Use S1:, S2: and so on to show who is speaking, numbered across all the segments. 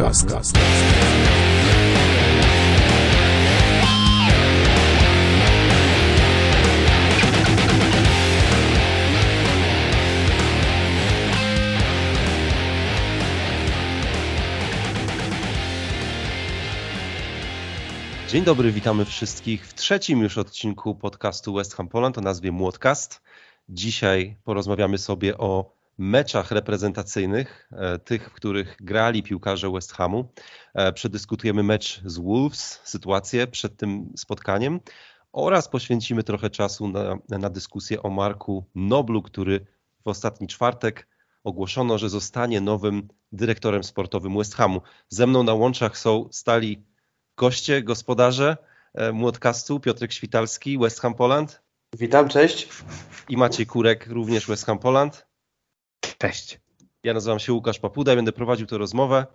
S1: Młotcast.
S2: Dzień dobry, witamy wszystkich w trzecim już odcinku podcastu West Ham Poland o nazwie Młotcast. Dzisiaj porozmawiamy sobie o meczach reprezentacyjnych, e, tych, w których grali piłkarze West Hamu. E, przedyskutujemy mecz z Wolves, sytuację przed tym spotkaniem oraz poświęcimy trochę czasu na, na dyskusję o Marku Noblu, który w ostatni czwartek ogłoszono, że zostanie nowym dyrektorem sportowym West Hamu. Ze mną na łączach są stali goście, gospodarze e, Młotkastu, Piotrek Świtalski, West Ham Poland.
S3: Witam, cześć.
S2: I Maciej Kurek, również West Ham Poland.
S4: Cześć.
S2: Ja nazywam się Łukasz Papuda i będę prowadził tę rozmowę.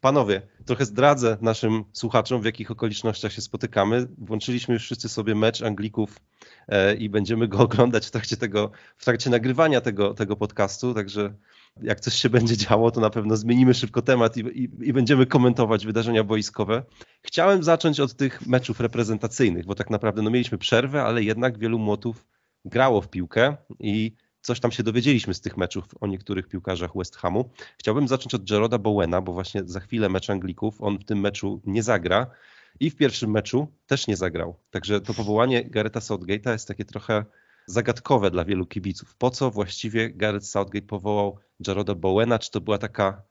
S2: Panowie, trochę zdradzę naszym słuchaczom, w jakich okolicznościach się spotykamy. Włączyliśmy już wszyscy sobie mecz Anglików e, i będziemy go oglądać w trakcie, tego, w trakcie nagrywania tego, tego podcastu, także jak coś się będzie działo, to na pewno zmienimy szybko temat i, i, i, będziemy komentować wydarzenia boiskowe. Chciałem zacząć od tych meczów reprezentacyjnych, bo tak naprawdę no, mieliśmy przerwę, ale jednak wielu młotów grało w piłkę i coś tam się dowiedzieliśmy z tych meczów o niektórych piłkarzach West Hamu. Chciałbym zacząć od Jeroda Bowena, bo właśnie za chwilę mecz Anglików, on w tym meczu nie zagra i w pierwszym meczu też nie zagrał. Także to powołanie Gareta Southgate'a jest takie trochę zagadkowe dla wielu kibiców. Po co właściwie Gareth Southgate powołał Jeroda Bowena? Czy to była taka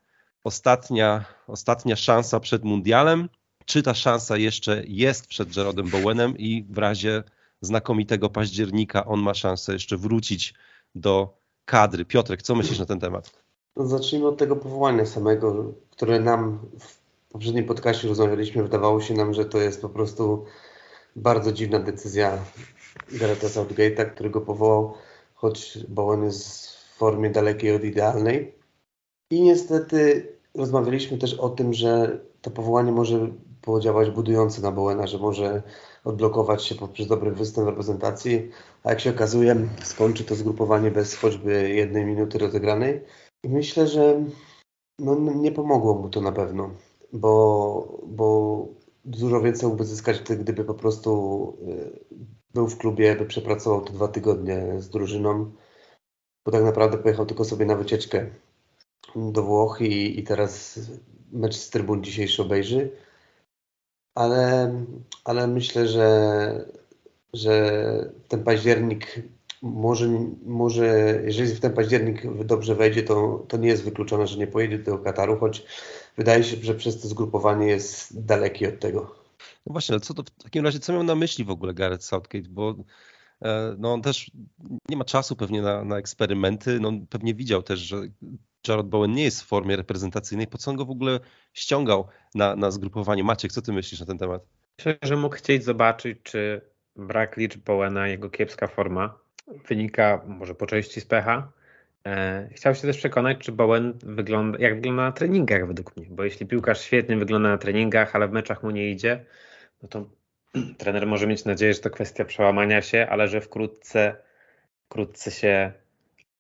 S2: ostatnia, ostatnia szansa przed mundialem? Czy ta szansa jeszcze jest przed Jerodem Bowenem i w razie znakomitego października on ma szansę jeszcze wrócić do kadry? Piotrek, co myślisz na ten temat?
S3: No zacznijmy od tego powołania samego, które nam w poprzednim podcaście rozmawialiśmy. Wydawało się nam, że to jest po prostu bardzo dziwna decyzja Garetha Southgate'a, którego powołał, choć Bowen jest w formie dalekiej od idealnej. I niestety rozmawialiśmy też o tym, że to powołanie może podziałać budująco na Bowena, że może odblokować się poprzez dobry występ reprezentacji, a jak się okazuje, skończy to zgrupowanie bez choćby jednej minuty rozegranej. I myślę, że no, nie pomogło mu to na pewno, bo, bo dużo więcej mógłby zyskać, gdyby po prostu y, był w klubie, by przepracował te dwa tygodnie z drużyną, bo tak naprawdę pojechał tylko sobie na wycieczkę do Włoch i, i teraz mecz z trybun dzisiejszy obejrzy. Ale, ale myślę, że, że ten październik może, może, jeżeli w ten październik dobrze wejdzie, to, to nie jest wykluczone, że nie pojedzie do Kataru, choć wydaje się, że przez to zgrupowanie jest daleki od tego.
S2: No właśnie, ale co to w takim razie, co miał na myśli w ogóle Gareth Southgate, bo no on też nie ma czasu pewnie na, na eksperymenty, no pewnie widział też, że Jared Bowen nie jest w formie reprezentacyjnej, po co on go w ogóle ściągał na, na zgrupowanie? Maciek, co ty myślisz na ten temat?
S4: Myślę, że mógł chcieć zobaczyć, czy brak liczb Bowena, jego kiepska forma wynika może po części z pecha. E, chciał się też przekonać, czy Bowen wygląda, jak wygląda na treningach według mnie, bo jeśli piłkarz świetnie wygląda na treningach, ale w meczach mu nie idzie, no to trener może mieć nadzieję, że to kwestia przełamania się, ale że wkrótce, wkrótce się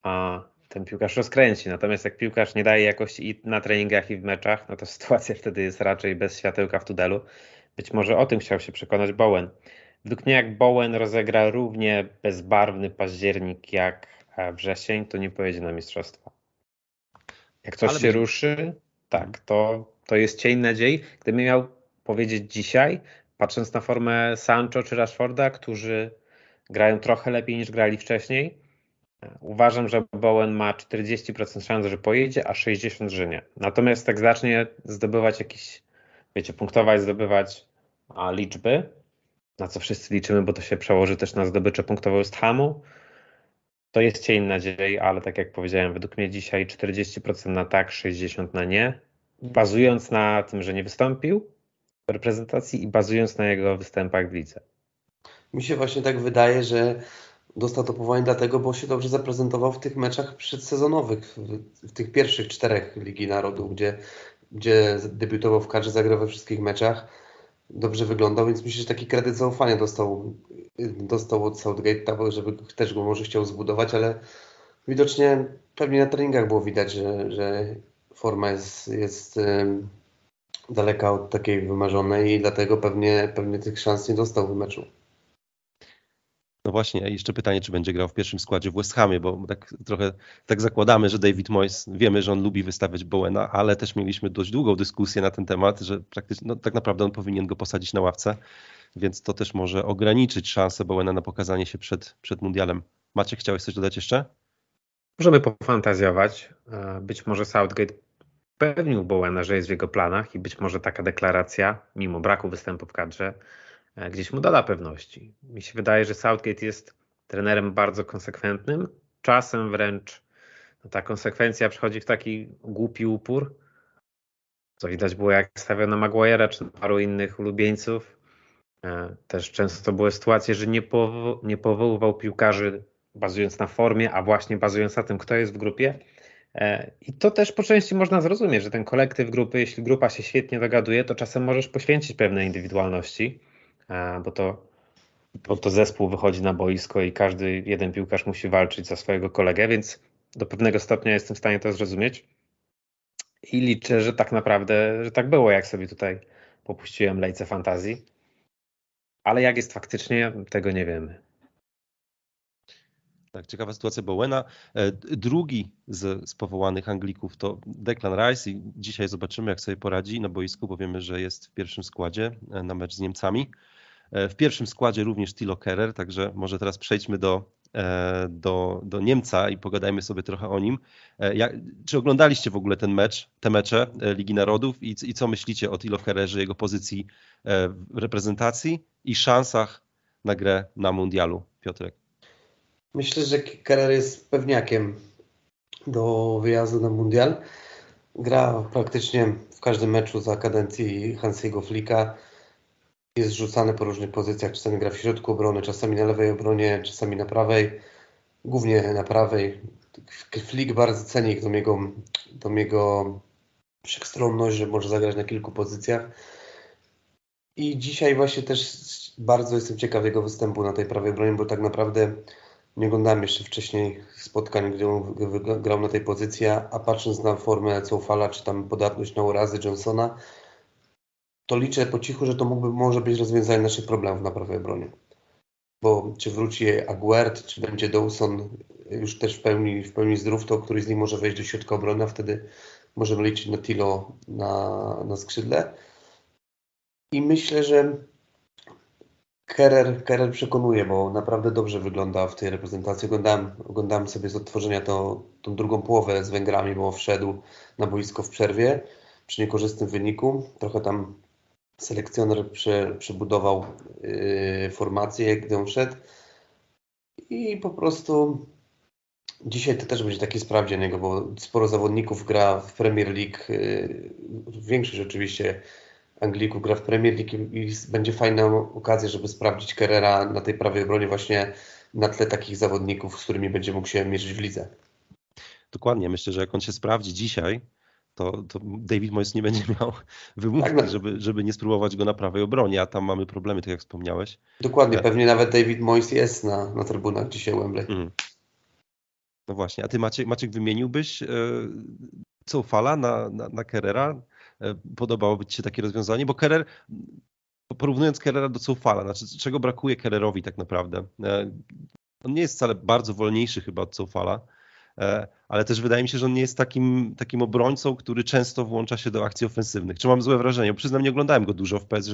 S4: a, ten piłkarz rozkręci. Natomiast jak piłkarz nie daje jakości i na treningach, i w meczach, no to sytuacja wtedy jest raczej bez światełka w tunelu. Być może o tym chciał się przekonać Bowen. Według mnie jak Bowen rozegra równie bezbarwny październik jak e, wrzesień, to nie pojedzie na mistrzostwa. Jak coś Ale się ruszy, tak, to, to jest cień nadziei. Gdybym miał powiedzieć dzisiaj, patrząc na formę Sancho czy Rashforda, którzy grają trochę lepiej niż grali wcześniej, uważam, że Bowen ma 40% szans, że pojedzie, a 60% że nie. Natomiast jak zacznie zdobywać jakieś, wiecie, punktować, zdobywać a, liczby, na co wszyscy liczymy, bo to się przełoży też na zdobycze punktowe West Hamu, to jest cień nadziei, ale tak jak powiedziałem, według mnie dzisiaj 40% na tak, 60% na nie. Bazując na tym, że nie wystąpił, reprezentacji i bazując na jego występach w lidze.
S3: Mi się właśnie tak wydaje, że dostał to powołanie dlatego, bo się dobrze zaprezentował w tych meczach przedsezonowych, w, tych pierwszych czterech Ligi Narodów, gdzie, gdzie debiutował w kadrze, zagrał we wszystkich meczach. Dobrze wyglądał, więc myślę, że taki kredyt zaufania dostał, dostał od Southgate'a, żeby też go może chciał zbudować, ale widocznie pewnie na treningach było widać, że, że forma jest, jest daleka od takiej wymarzonej i dlatego pewnie, pewnie tych szans nie dostał w meczu.
S2: No właśnie, jeszcze pytanie, czy będzie grał w pierwszym składzie w West Hamie, bo tak trochę tak zakładamy, że David Moyes, wiemy, że on lubi wystawiać Bowena, ale też mieliśmy dość długą dyskusję na ten temat, że praktycznie, no, tak naprawdę on powinien go posadzić na ławce, więc to też może ograniczyć szansę Bowena na pokazanie się przed, przed mundialem. Maciek, chciałeś coś dodać jeszcze?
S4: Możemy pofantazjować. E, być może Southgate pewnił Bowena, że jest w jego planach i być może taka deklaracja, mimo braku występu w kadrze, e, gdzieś mu doda pewności. Mi się wydaje, że Southgate jest trenerem bardzo konsekwentnym. Czasem wręcz no, ta konsekwencja przychodzi w taki głupi upór. Co widać było, jak stawiał na Maguire'a czy paru innych ulubieńców. E, też często były sytuacje, że nie, powo nie powoływał piłkarzy bazując na formie, a właśnie bazując na tym, kto jest w grupie. E, I to też po części można zrozumieć, że ten kolektyw grupy, jeśli grupa się świetnie dogaduje, to czasem możesz poświęcić pewne indywidualności, e, bo to, bo to zespół wychodzi na boisko i każdy jeden piłkarz musi walczyć za swojego kolegę, więc do pewnego stopnia jestem w stanie to zrozumieć. I liczę, że tak naprawdę, że tak było, jak sobie tutaj popuściłem lejce fantazji. Ale jak jest faktycznie, tego nie wiemy.
S2: Tak, ciekawa sytuacja Bowena. E, drugi z, z powołanych Anglików to Declan Rice i dzisiaj zobaczymy, jak sobie poradzi na boisku, bo wiemy, że jest w pierwszym składzie e, na mecz z Niemcami. E, w pierwszym składzie również Tilo Kerer, także może teraz przejdźmy do, do, do Niemca i pogadajmy sobie trochę o nim. Jak, czy oglądaliście w ogóle ten mecz, te mecze Ligi Narodów i, i co myślicie o Tilo Kererze, jego pozycji w reprezentacji i szansach na grę na mundialu, Piotrek?
S3: Myślę, że Keller jest pewniakiem do wyjazdu na mundial. Gra praktycznie w każdym meczu za kadencji Hansiego Flika. Jest rzucany po różnych pozycjach. Czasami gra w środku obrony, czasami na lewej obronie, czasami na prawej. Głównie na prawej. Flick bardzo ceni tą jego, tą jego wszechstronność, że może zagrać na kilku pozycjach. I dzisiaj właśnie też bardzo jestem ciekaw jego występu na tej prawej obronie, bo tak naprawdę nie oglądałem jeszcze wcześniej spotkań, gdzie on grał na tej pozycji, a patrząc na formę Coufala, czy tam podatność na urazy Johnsona, to liczę po cichu, że to mógłby może być rozwiązanie naszych problemów na prawej obronie. Bo czy wróci Aguert, czy będzie Dawson już też w pełni, w pełni zdrów, to któryś z nich może wejść do środka obrony, a wtedy możemy liczyć na Tilo na, na skrzydle. I myślę, że Kerer, Kerer przekonuje, bo naprawdę dobrze wygląda w tej reprezentacji. Oglądałem, oglądałem sobie z odtworzenia to, tą drugą połowę z Węgrami, bo wszedł na boisko w przerwie przy niekorzystnym wyniku. Trochę tam selekcjoner prze, przebudował yy, formację, gdy on szedł. I po prostu dzisiaj to też będzie taki sprawdzian niego, bo sporo zawodników gra w Premier League. Yy, większość oczywiście Anglików gra w Premier League i będzie fajna okazja, żeby sprawdzić Kerrera na tej prawej obronie właśnie na tle takich zawodników, z którymi będzie mógł się mierzyć w lidze.
S2: Dokładnie, myślę, że jak on się sprawdzi dzisiaj, to, to David Moyes nie będzie miał wymówki, tak, no. żeby, żeby nie spróbować go na prawej obronie, a tam mamy problemy, tak jak wspomniałeś.
S3: Dokładnie, pewnie nawet David Moyes jest na, na trybunach dzisiaj Wembley. Mm.
S2: No właśnie, a ty Maciek, Maciek wymieniłbyś e, co fala na, na, na Kerrera? E, podobałoby Ci się takie rozwiązanie? Bo Kerer, porównując Kerrera do Coufala, znaczy czego brakuje Kerrerowi tak naprawdę? E, on nie jest wcale bardzo wolniejszy chyba od Coufala, e, ale też wydaje mi się, że on nie jest takim, takim obrońcą, który często włącza się do akcji ofensywnych. Czy mam złe wrażenie? Bo przyznam, nie oglądałem go dużo w PSG.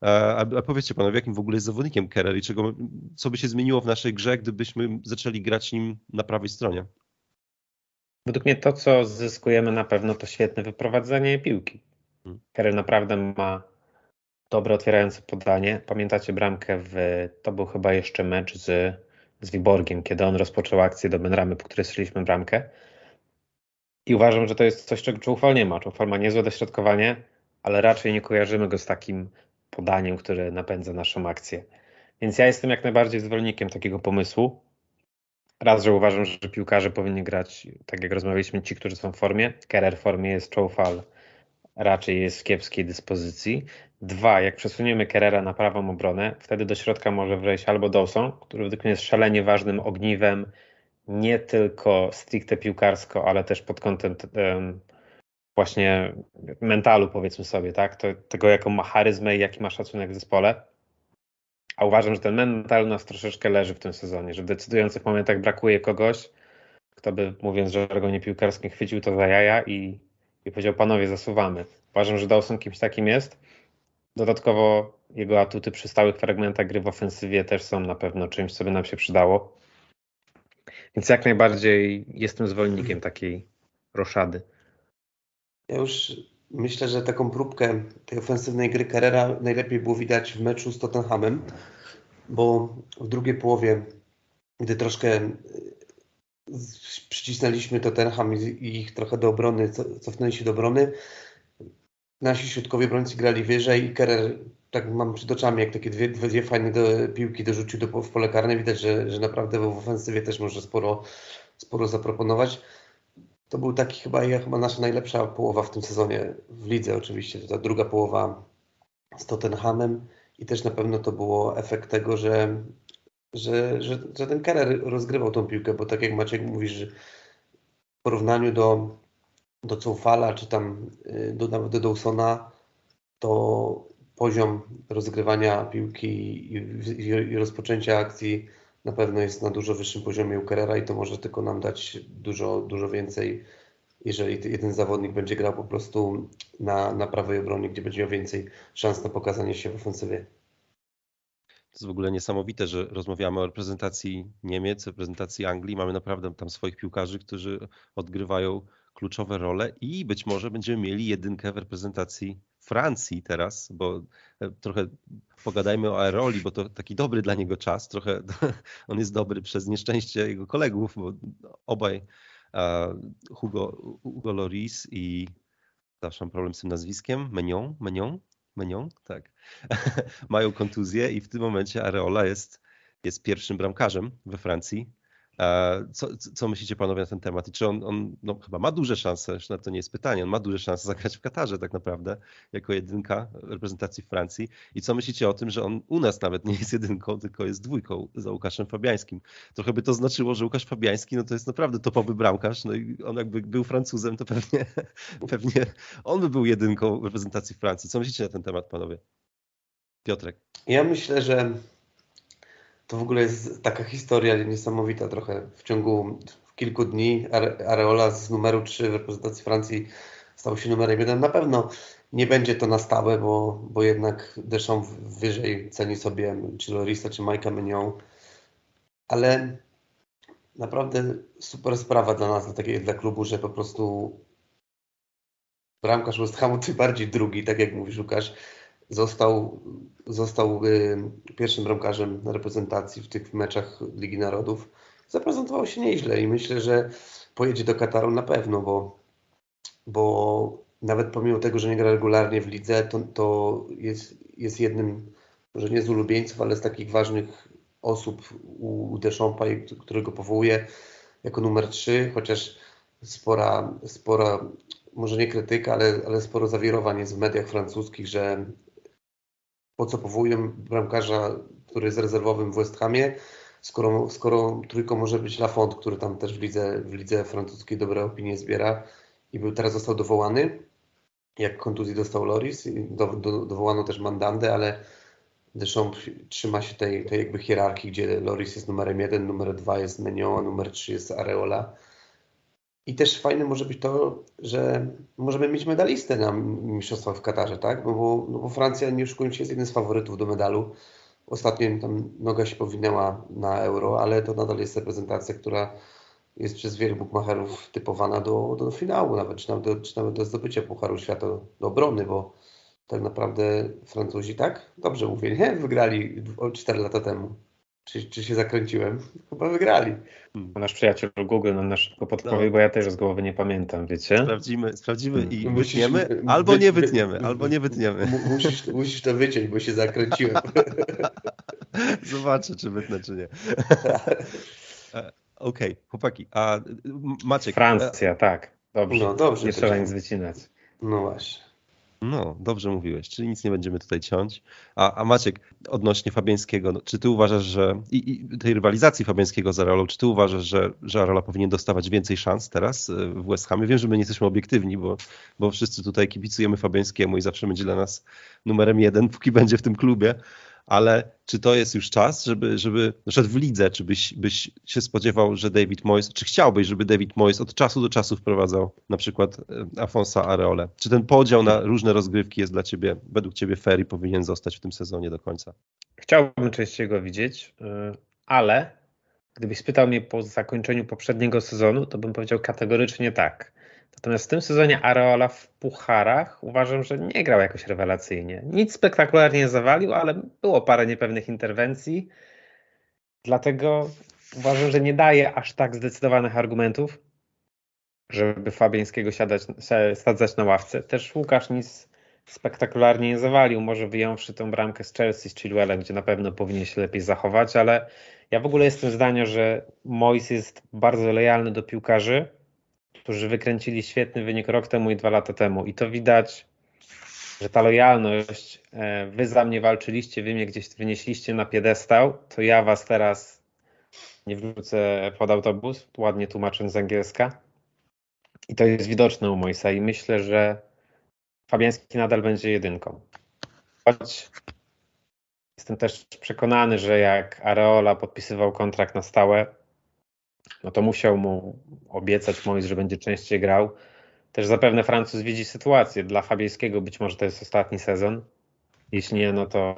S2: A, a powiedzcie panowie, jakim w ogóle jest zawodnikiem Kerer i czego, co by się zmieniło w naszej grze, gdybyśmy zaczęli grać nim na prawej stronie?
S4: Według mnie to, co zyskujemy na pewno, to świetne wyprowadzenie piłki. Hmm. Kerry naprawdę ma dobre otwierające podanie. Pamiętacie bramkę w, to był chyba jeszcze mecz z, z Wiborgiem, kiedy on rozpoczął akcję do Benramy, po której strzeliliśmy bramkę. I uważam, że to jest coś, czego Czufal nie ma. Czufal ma niezłe dośrodkowanie, ale raczej nie kojarzymy go z takim podaniem, które napędza naszą akcję. Więc ja jestem jak najbardziej zwolennikiem takiego pomysłu. Raz, że uważam, że piłkarze powinni grać, tak jak rozmawialiśmy, ci, którzy są w formie. Kerer w formie jest Choufal, raczej jest w kiepskiej dyspozycji. Dwa, jak przesuniemy Kerera na prawą obronę, wtedy do środka może wejść albo Dawson, który według mnie jest szalenie ważnym ogniwem, nie tylko stricte piłkarsko, ale też pod kątem um, właśnie mentalu, powiedzmy sobie, tak? To, tego, jaką ma charyzmę i jaki ma szacunek w zespole. A uważam, że ten mental nas troszeczkę leży w tym sezonie, że w decydujących momentach brakuje kogoś, kto by, mówiąc żargonie piłkarskim, chwycił to za jaja i, i powiedział, panowie, zasuwamy. Uważam, że Dawson kimś takim jest. Dodatkowo jego atuty przy stałych fragmentach gry w ofensywie też są na pewno czymś, co by nam się przydało. Więc jak najbardziej jestem zwolennikiem takiej roszady.
S3: Ja już myślę, że taką próbkę tej ofensywnej gry Carrera najlepiej było widać w meczu z Tottenhamem, bo w drugiej połowie, gdy troszkę e, przycisnęliśmy Tottenham i ich trochę do obrony, cofnęli się do obrony, nasi środkowi obrońcy grali wyżej i Kerer, tak mam przed oczami, jak takie dwie, dwie fajne do, piłki dorzucił do, w pole karne. Widać, że, że naprawdę w ofensywie też może sporo, sporo zaproponować. To był taki chyba, chyba nasza najlepsza połowa w tym sezonie w lidze oczywiście. Ta druga połowa z Tottenhamem i też na pewno to było efekt tego, że, że, że, że ten Kerer rozgrywał tą piłkę, bo tak jak Maciek mówisz, w porównaniu do do Coufala, czy tam y, do, nawet do Dawsona, to poziom rozgrywania piłki i, i, i, rozpoczęcia akcji na pewno jest na dużo wyższym poziomie u Carrera i to może tylko nam dać dużo, dużo więcej, jeżeli jeden zawodnik będzie grał po prostu na, na prawej obronie, gdzie będzie miał więcej szans na pokazanie się w ofensywie.
S2: To jest w ogóle niesamowite, że rozmawiamy o reprezentacji Niemiec, reprezentacji Anglii. Mamy naprawdę tam swoich piłkarzy, którzy odgrywają kluczowe role i być może będziemy mieli jedynkę w reprezentacji Francji teraz, bo e, trochę pogadajmy o Aeroli, bo to taki dobry dla niego czas. Trochę on jest dobry przez nieszczęście jego kolegów, bo obaj Hugo, Hugo Loris i zawsze mam problem z tym nazwiskiem, Menion, Menion, Menion, tak, mają kontuzję i w tym momencie Areola jest, jest pierwszym bramkarzem we Francji co, co myślicie panowie na ten temat? I czy on, on no, chyba ma duże szanse, na to nie jest pytanie, on ma duże szanse zagrać w Katarze tak naprawdę, jako jedynka reprezentacji Francji. I co myślicie o tym, że on u nas nawet nie jest jedynką, tylko jest dwójką za Łukaszem Fabiańskim? Trochę by to znaczyło, że Łukasz Fabiański no to jest naprawdę topowy bramkarz, no i on jakby był Francuzem, to pewnie, pewnie on by był jedynką reprezentacji Francji. Co myślicie na ten temat, panowie? Piotrek.
S3: Ja myślę, że to w ogóle jest taka historia niesamowita trochę. W ciągu kilku dni Areola z numeru 3 w reprezentacji Francji stał się numerem 1. Na pewno nie będzie to na stałe, bo, bo jednak Deschamps wyżej ceni sobie czy Lorisa, czy Majka Mignon. Ale naprawdę super sprawa dla nas, dla, dla klubu, że po prostu bramkarz West Hamu, tym bardziej drugi, tak jak mówisz Łukasz, Został, został y, pierwszym bramkarzem reprezentacji w tych meczach Ligi Narodów. Zaprezentował się nieźle i myślę, że pojedzie do Kataru na pewno, bo, bo nawet pomimo tego, że nie gra regularnie w lidze, to, to jest, jest jednym, może nie z ulubieńców, ale z takich ważnych osób u Deschampa, którego powołuje jako numer 3, chociaż spora, spora może nie krytyka, ale, ale sporo zawirowań jest w mediach francuskich, że po co powołują bramkarza, który jest rezerwowym w West Hamie, skoro, skoro trójką może być Lafont, który tam też w lidze, w lidze francuskiej dobre opinie zbiera i był teraz został dowołany, jak kontuzji dostał Loris, do, do, dowołano też Mandande, ale Deschamps trzyma się tej, tej jakby hierarchii, gdzie Loris jest numerem jeden, numer dwa jest Menion, a numer trzy jest Areola. I też fajne może być to, że możemy mieć medalistę na mistrzostwach w Katarze, tak? Bo, no bo Francja, nie oszukujmy się, jest jeden z faworytów do medalu. Ostatnio tam noga się powinęła na euro, ale to nadal jest reprezentacja, która jest przez wielu bukmacherów typowana do, do finału nawet, czy nawet, do, czy nawet do zdobycia Pucharu Świata do obrony, bo tak naprawdę Francuzi tak, dobrze mówię, nie? Wygrali 4 lata temu. Czy, czy się zakręciłem? Chyba wygrali.
S4: Hmm. Nasz przyjaciel Google nam na szybko podpowie, no. bo ja też z głowy nie pamiętam, wiecie?
S2: Sprawdzimy, sprawdzimy i hmm. wytniemy, albo nie wytniemy, albo nie wytniemy.
S3: Musisz, musisz to wyciąć, bo się zakręciłem.
S2: Zobaczę, czy wytnę, czy nie. E, okej, okay, chłopaki, a Maciek...
S4: Francja, tak. Dobrze, no, dobrze nie trzeba nic wycinać.
S3: No właśnie.
S2: No, dobrze mówiłeś, czyli nic nie będziemy tutaj ciąć. A, a Maciek, odnośnie Fabiańskiego, no, czy ty uważasz, że i, i tej rywalizacji Fabiańskiego z Arolą, czy ty uważasz, że, że Arola powinien dostawać więcej szans teraz e, w West Hamie? Wiem, że my nie jesteśmy obiektywni, bo, bo wszyscy tutaj kibicujemy Fabiańskiemu i zawsze będzie dla nas numerem jeden, póki będzie w tym klubie, ale czy to jest już czas, żeby, żeby na w lidze, czy byś, byś się spodziewał, że David Moyes, czy chciałbyś, żeby David Moyes od czasu do czasu wprowadzał na przykład e, Afonsa Areole? Czy ten podział na różne rozgrywki jest dla ciebie, według ciebie fair i powinien zostać w tym sezonie do końca?
S4: Chciałbym częściej go widzieć, y, ale gdybyś spytał mnie po zakończeniu poprzedniego sezonu, to bym powiedział kategorycznie tak. Natomiast w tym sezonie Areola w pucharach uważam, że nie grał jakoś rewelacyjnie. Nic spektakularnie nie zawalił, ale było parę niepewnych interwencji. Dlatego uważam, że nie daje aż tak zdecydowanych argumentów, żeby Fabiańskiego siadać, sadzać na ławce. Też Łukasz nic spektakularnie nie zawalił, może wyjąwszy tą bramkę z Chelsea, z Chilwellem, gdzie na pewno powinien się lepiej zachować, ale ja w ogóle jestem zdania, że Mois jest bardzo lojalny do piłkarzy, którzy wykręcili świetny wynik rok temu i dwa lata temu. I to widać, że ta lojalność, e, wy za mnie walczyliście, wy mnie gdzieś wynieśliście na piedestał, to ja was teraz nie wrócę pod autobus, ładnie tłumacząc z angielska. I to jest widoczne u Moisa i myślę, że Fabiański nadal będzie jedynką. Choć jestem też przekonany, że jak Areola podpisywał kontrakt na stałe, no to musiał mu obiecać Mois, że będzie częściej grał. Też zapewne Francuz widzi sytuację. Dla Fabiejskiego być może to jest ostatni sezon. Jeśli nie, no to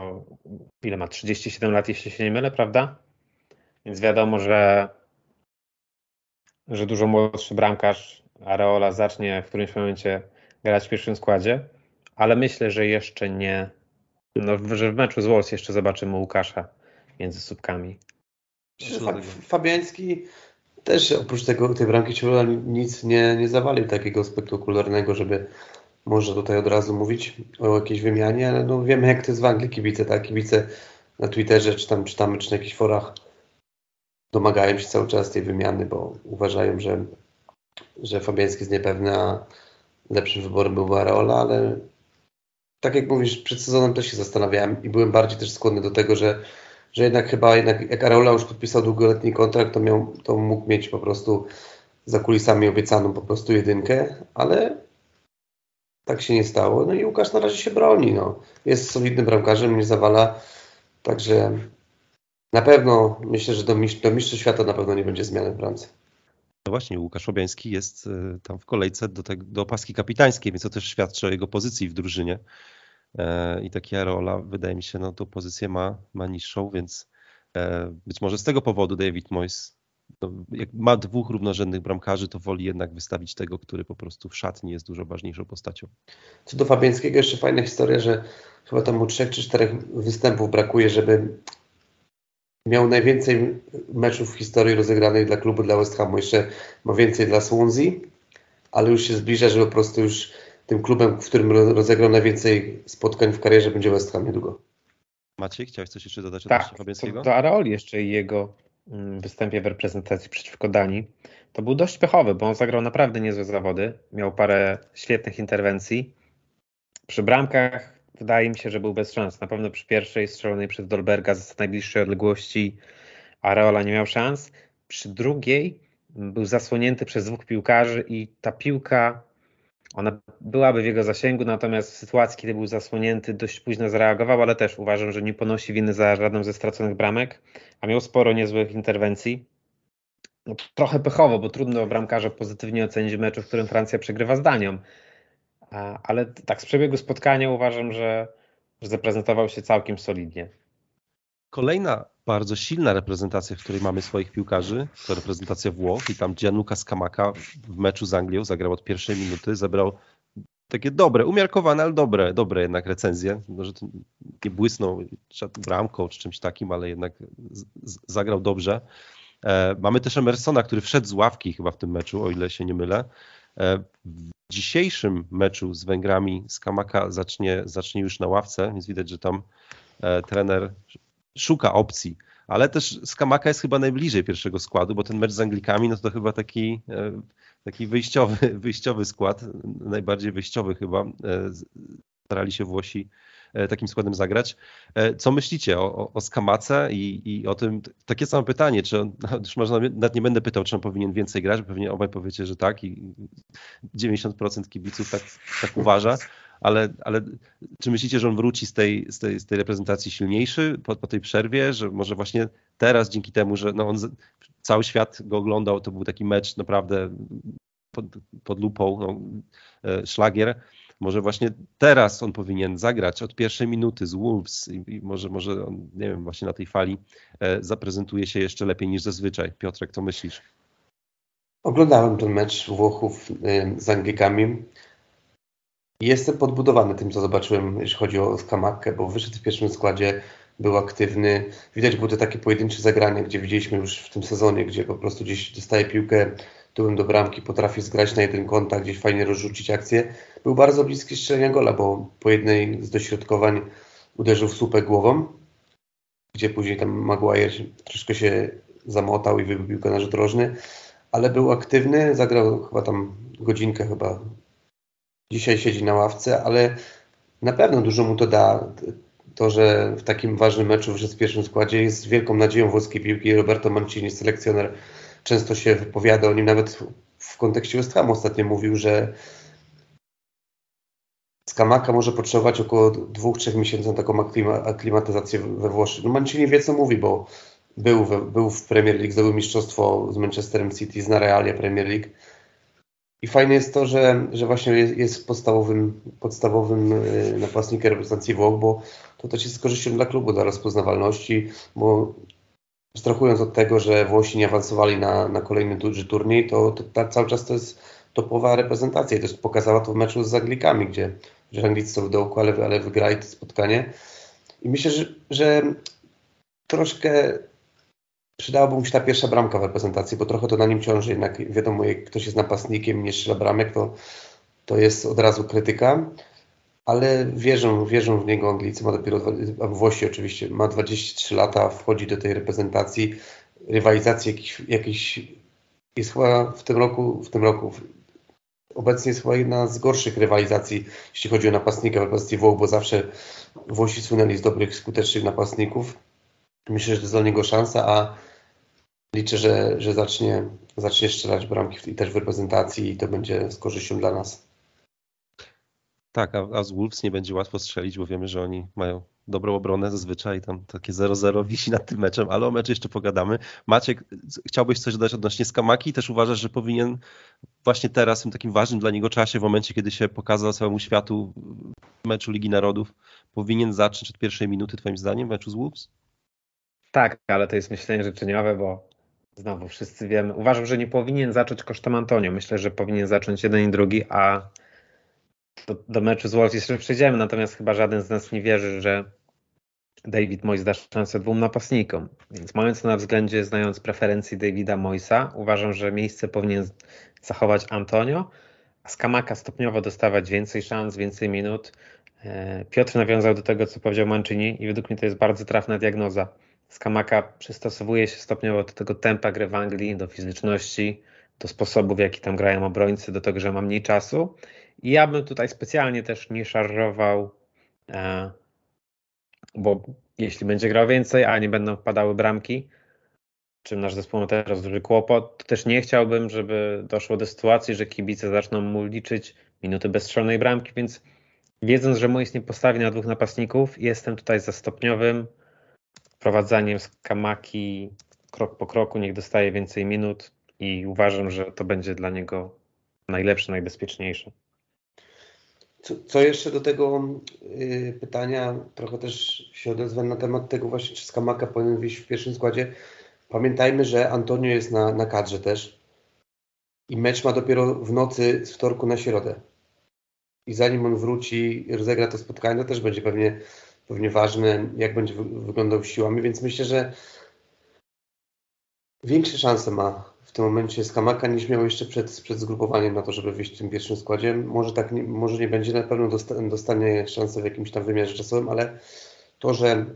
S4: ile ma? 37 lat, jeśli się nie mylę, prawda? Więc wiadomo, że, że dużo młodszy bramkarz Areola zacznie w którymś momencie grać w pierwszym składzie, ale myślę, że jeszcze nie. No, że w meczu z Wolves jeszcze zobaczymy Łukasza między słupkami.
S3: Fabiański też oprócz tego, tej bramki Ciurola nic nie, nie zawalił takiego spektakularnego, żeby może tutaj od razu mówić o jakiejś wymianie, ale no wiemy jak to jest w Anglii kibice, tak? Kibice na Twitterze, czy tam czytamy, czy na jakichś forach domagają się cały czas tej wymiany, bo uważają, że, że Fabiański jest niepewny, a lepszym wyborem był Areola, ale tak jak mówisz, przed sezonem też się zastanawiałem i byłem bardziej też skłonny do tego, że że jednak chyba jednak jak Areola już podpisał długoletni kontrakt, to, miał, to mógł mieć po prostu za kulisami obiecaną po prostu jedynkę, ale tak się nie stało. No i Łukasz na razie się broni. No. Jest solidnym bramkarzem, nie zawala. Także na pewno myślę, że do, mistrz, do świata na pewno nie będzie zmiany w bramce.
S2: No właśnie, Łukasz Fabiański jest e, tam w kolejce do, te, do opaski kapitańskiej, więc to też świadczy o jego pozycji w drużynie. E, i taki Areola wydaje mi się, no tą pozycję ma, ma niższą, więc e, być może z tego powodu David Moyes no, jak ma dwóch równorzędnych bramkarzy, to woli jednak wystawić tego, który po prostu w szatni jest dużo ważniejszą postacią.
S3: Co do Fabiańskiego, jeszcze fajna historia, że chyba tam mu trzech czy czterech występów brakuje, żeby miał najwięcej meczów w historii rozegranych dla klubu, dla West Hamu. Jeszcze ma więcej dla Swansea, ale już się zbliża, że po prostu już tym klubem, w którym rozegrał najwięcej spotkań w karierze będzie West Ham niedługo.
S2: Maciej, chciałeś coś jeszcze dodać
S4: tak, odnośnie do Areoli jeszcze i jego mm, występie w reprezentacji przeciwko Danii. To był dość pechowy, bo on zagrał naprawdę niezłe zawody. Miał parę świetnych interwencji. Przy bramkach wydaje mi się, że był bez szans. Na pewno przy pierwszej strzelonej przez Dolberga z najbliższej odległości Areola nie miał szans. Przy drugiej był zasłonięty przez dwóch piłkarzy i ta piłka ona byłaby w jego zasięgu, natomiast w sytuacji, kiedy był zasłonięty, dość późno zareagował, ale też uważam, że nie ponosi winy za żadną ze straconych bramek, a miał sporo niezłych interwencji. No, trochę pechowo, bo trudno bramkarza pozytywnie ocenić meczu, w którym Francja przegrywa z Danią. Ale tak z przebiegu spotkania uważam, że, że zaprezentował się całkiem solidnie.
S2: Kolejna bardzo silna reprezentacja, w której mamy swoich piłkarzy, to reprezentacja Włoch i tam Gianluca Scamacca w meczu z Anglią zagrał od pierwszej minuty, zebrał takie dobre, umiarkowane, ale dobre, dobre jednak recenzje. Może to nie błysnął bramką czy czymś takim, ale jednak zagrał dobrze. E, mamy też Emersona, który wszedł z ławki chyba w tym meczu, o ile się nie mylę. E, w dzisiejszym meczu z Węgrami Skamaka zacznie, zacznie już na ławce, więc widać, że tam e, trener szuka opcji, ale też Skamaka jest chyba najbliżej pierwszego składu, bo ten mecz z Anglikami no to chyba taki, e, taki wyjściowy, wyjściowy skład, najbardziej wyjściowy chyba e, starali się Włosi E, takim składem zagrać. Co myślicie o, o Skamace i, i o tym, takie samo pytanie, czy on, już można, nawet nie będę pytał, czy on powinien więcej grać, pewnie obaj powiecie, że tak i 90% kibiców tak, tak uważa, ale, ale czy myślicie, że on wróci z tej, z tej, z tej reprezentacji silniejszy po, po tej przerwie, że może właśnie teraz dzięki temu, że no on, cały świat go oglądał, to był taki mecz naprawdę pod, pod lupą, no, e, szlagier, może właśnie teraz on powinien zagrać od pierwszej minuty z Wolves i, i może, może on, nie wiem, właśnie na tej fali e, zaprezentuje się jeszcze lepiej niż zazwyczaj. Piotrek, co myślisz?
S3: Oglądałem ten mecz Włochów e, z Anglikami. Jestem podbudowany tym, co zobaczyłem, jeśli chodzi o Skamakę, bo wyszedł w pierwszym składzie, był aktywny. Widać było to takie pojedyncze zagranie, gdzie widzieliśmy już w tym sezonie, gdzie po prostu gdzieś dostaje piłkę tyłem do bramki, potrafi zgrać na jeden kontakt, gdzieś fajnie rozrzucić akcję. Był bardzo bliski strzelenia gola, bo po jednej z dośrodkowań uderzył w słupek głową, gdzie później tam Maguire troszkę się zamotał i wybił piłkę na rzut rożny, ale był aktywny, zagrał chyba tam godzinkę chyba. Dzisiaj siedzi na ławce, ale na pewno dużo mu to da. To, że w takim ważnym meczu w pierwszym składzie jest wielką nadzieją włoskiej piłki. Roberto Mancini, selekcjoner często się wypowiada o nim, nawet w kontekście West ostatnio mówił, że Skamaka może potrzebować około 2-3 miesięcy na taką aklimatyzację we Włoszech. No Mancini wie co mówi, bo był, w, był w Premier League, zdobył mistrzostwo z Manchesterem City, zna realia Premier League. I fajne jest to, że, że właśnie jest, jest podstawowym, podstawowym y, napastnikiem reprezentacji Włoch, bo to też jest korzyścią dla klubu, dla rozpoznawalności, bo abstrahując od tego, że Włosi nie awansowali na, na kolejny duży turniej, to, to tak cały czas to jest topowa reprezentacja i też pokazała to w meczu z Anglikami, gdzie, gdzie Anglicy są w dołku, ale, ale wygrali to spotkanie. I myślę, że, że troszkę przydałaby mu się ta pierwsza bramka w reprezentacji, bo trochę to na nim ciąży. Jednak wiadomo, jak ktoś jest napastnikiem nie strzela bramek, to, to jest od razu krytyka ale wierzą, wierzą w niego Anglicy, ma dopiero, Włosi oczywiście, ma 23 lata, wchodzi do tej reprezentacji, rywalizacji jakiś, jakiś jest chyba w tym roku, w tym roku obecnie jest chyba jedna z gorszych rywalizacji, jeśli chodzi o napastnika w reprezentacji Włoch, bo zawsze Włosi słynęli z dobrych, skutecznych napastników. Myślę, że to jest dla niego szansa, a liczę, że, że zacznie, zacznie strzelać bramki i też w reprezentacji i to będzie z korzyścią dla nas.
S2: Tak, a, a z Wolves nie będzie łatwo strzelić, bo wiemy, że oni mają dobrą obronę zazwyczaj, tam takie 0-0 wisi nad tym meczem, ale o meczu jeszcze pogadamy. Maciek, chciałbyś coś dodać odnośnie Skamaki? Też uważasz, że powinien właśnie teraz, w tym takim ważnym dla niego czasie, w momencie, kiedy się pokazał całemu światu w meczu Ligi Narodów, powinien zacząć od pierwszej minuty, twoim zdaniem, w meczu z Wolves?
S4: Tak, ale to jest myślenie życzeniowe, bo znowu wszyscy wiemy. Uważam, że nie powinien zacząć kosztem Antonio. Myślę, że powinien zacząć jeden i drugi, a do, do meczu z Wolves jeszcze przejdziemy, natomiast chyba żaden z nas nie wierzy, że David Moyes da szansę dwóm napastnikom. Więc mając na względzie, znając preferencje Davida Moyesa, uważam, że miejsce powinien zachować Antonio, a Skamaka stopniowo dostawać więcej szans, więcej minut. E, Piotr nawiązał do tego, co powiedział Mancini i według mnie to jest bardzo trafna diagnoza. Skamaka przystosowuje się stopniowo do tego tempa gry w Anglii, do fizyczności, do sposobu, w jaki tam grają obrońcy, do tego, że ma mniej czasu. I ja bym tutaj specjalnie też nie szarżował, e, bo jeśli będzie grał więcej, a nie będą wpadały bramki, czym nasz zespół ma teraz duży kłopot, to też nie chciałbym, żeby doszło do sytuacji, że kibice zaczną mu liczyć minuty bezstrzelnej bramki, więc wiedząc, że Mois nie postawi na dwóch napastników, jestem tutaj za stopniowym wprowadzaniem z Kamaki krok po kroku, niech dostaje więcej minut i uważam, że to będzie dla niego najlepsze, najbezpieczniejsze.
S3: Co, co jeszcze do tego y, pytania, trochę też się odezwę na temat tego właśnie, czy Skamaka powinien wyjść w pierwszym składzie. Pamiętajmy, że Antonio jest na, na kadrze też i mecz ma dopiero w nocy z wtorku na środę. I zanim on wróci i rozegra to spotkanie, to też będzie pewnie, pewnie ważne, jak będzie wyglądał siłami, więc myślę, że większe szanse ma w tym momencie Skamaka niż miał jeszcze przed, przed zgrupowaniem na to, żeby wyjść w tym pierwszym składzie. Może tak, nie, może nie będzie, na pewno dostanie szansę w jakimś tam wymiarze czasowym, ale to, że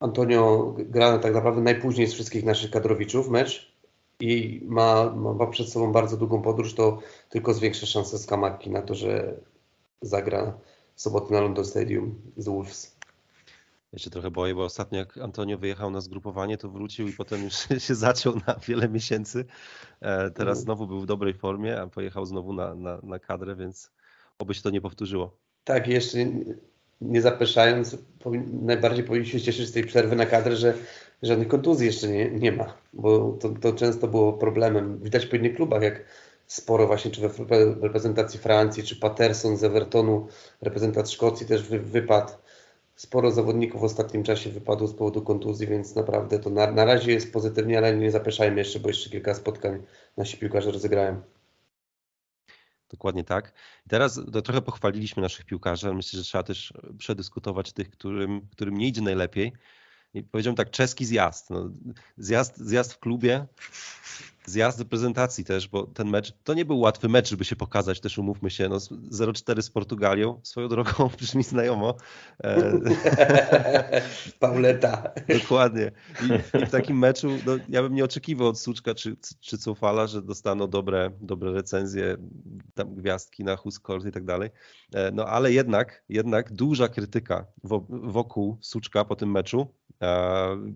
S3: Antonio gra tak naprawdę najpóźniej z wszystkich naszych kadrowiczów mecz i ma, ma przed sobą bardzo długą podróż, to tylko zwiększa szanse Skamaki na to, że zagra soboty na London Stadium z Wolves.
S2: Ja się trochę boję, bo ostatnio jak Antonio wyjechał na zgrupowanie, to wrócił i potem już się zaciął na wiele miesięcy. E, teraz mm. znowu był w dobrej formie, a pojechał znowu na, na, na kadrę, więc oby się to nie powtórzyło.
S3: Tak, jeszcze nie zapeszając, najbardziej powinniśmy się cieszyć z tej przerwy na kadrę, że żadnych kontuzji jeszcze nie, nie ma, bo to, to często było problemem. Widać po innych klubach, jak sporo właśnie, czy w reprezentacji Francji, czy Patterson z Evertonu, reprezentacji Szkocji też wy, wypadł. Sporo zawodników w ostatnim czasie wypadło z powodu kontuzji, więc naprawdę to na, na razie jest pozytywnie, ale nie zapeszajmy jeszcze, bo jeszcze kilka spotkań nasi piłkarze rozegrają.
S2: Dokładnie tak. I teraz trochę pochwaliliśmy naszych piłkarzy, ale myślę, że trzeba też przedyskutować tych, którym, którym nie idzie najlepiej. I powiedziałem tak, czeski zjazd. No, zjazd. Zjazd w klubie zjazd do prezentacji też, bo ten mecz, to nie był łatwy mecz, żeby się pokazać, też umówmy się, no 0-4 z Portugalią, swoją drogą brzmi znajomo.
S3: E, Pauleta.
S2: Dokładnie. I, I, w takim meczu, no, ja bym nie oczekiwał od Suczka czy, czy Cofala, że dostaną dobre, dobre recenzje, tam gwiazdki na Huskort i tak dalej, e, no ale jednak, jednak duża krytyka wokół Suczka po tym meczu,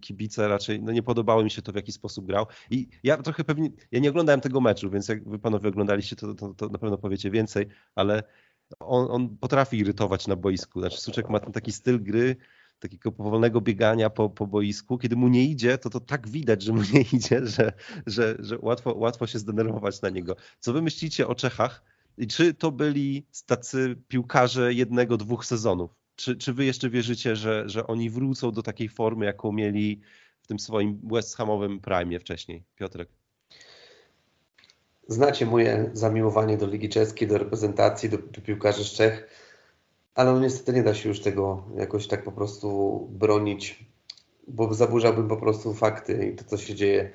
S2: kibice raczej, no nie podobało mi się to, w jaki sposób grał. I ja trochę pewnie, ja nie oglądałem tego meczu, więc jak wy panowie oglądaliście, to, to, to na pewno powiecie więcej, ale on, on, potrafi irytować na boisku. Znaczy Suczek ma ten taki styl gry, takiego powolnego biegania po, po boisku. Kiedy mu nie idzie, to to tak widać, że mu nie idzie, że, że, że łatwo, łatwo się zdenerwować na niego. Co wy myślicie o Czechach? I czy to byli tacy piłkarze jednego, dwóch sezonów? Czy, czy wy jeszcze wierzycie, że, że oni wrócą do takiej formy, jaką mieli w tym swoim West Hamowym prime wcześniej? Piotrek.
S3: Znacie moje zamiłowanie do Ligi Czeskiej, do reprezentacji, do, do piłkarzy z Czech, ale no niestety nie da się już tego jakoś tak po prostu bronić, bo zaburzałbym po prostu fakty i to, co się dzieje.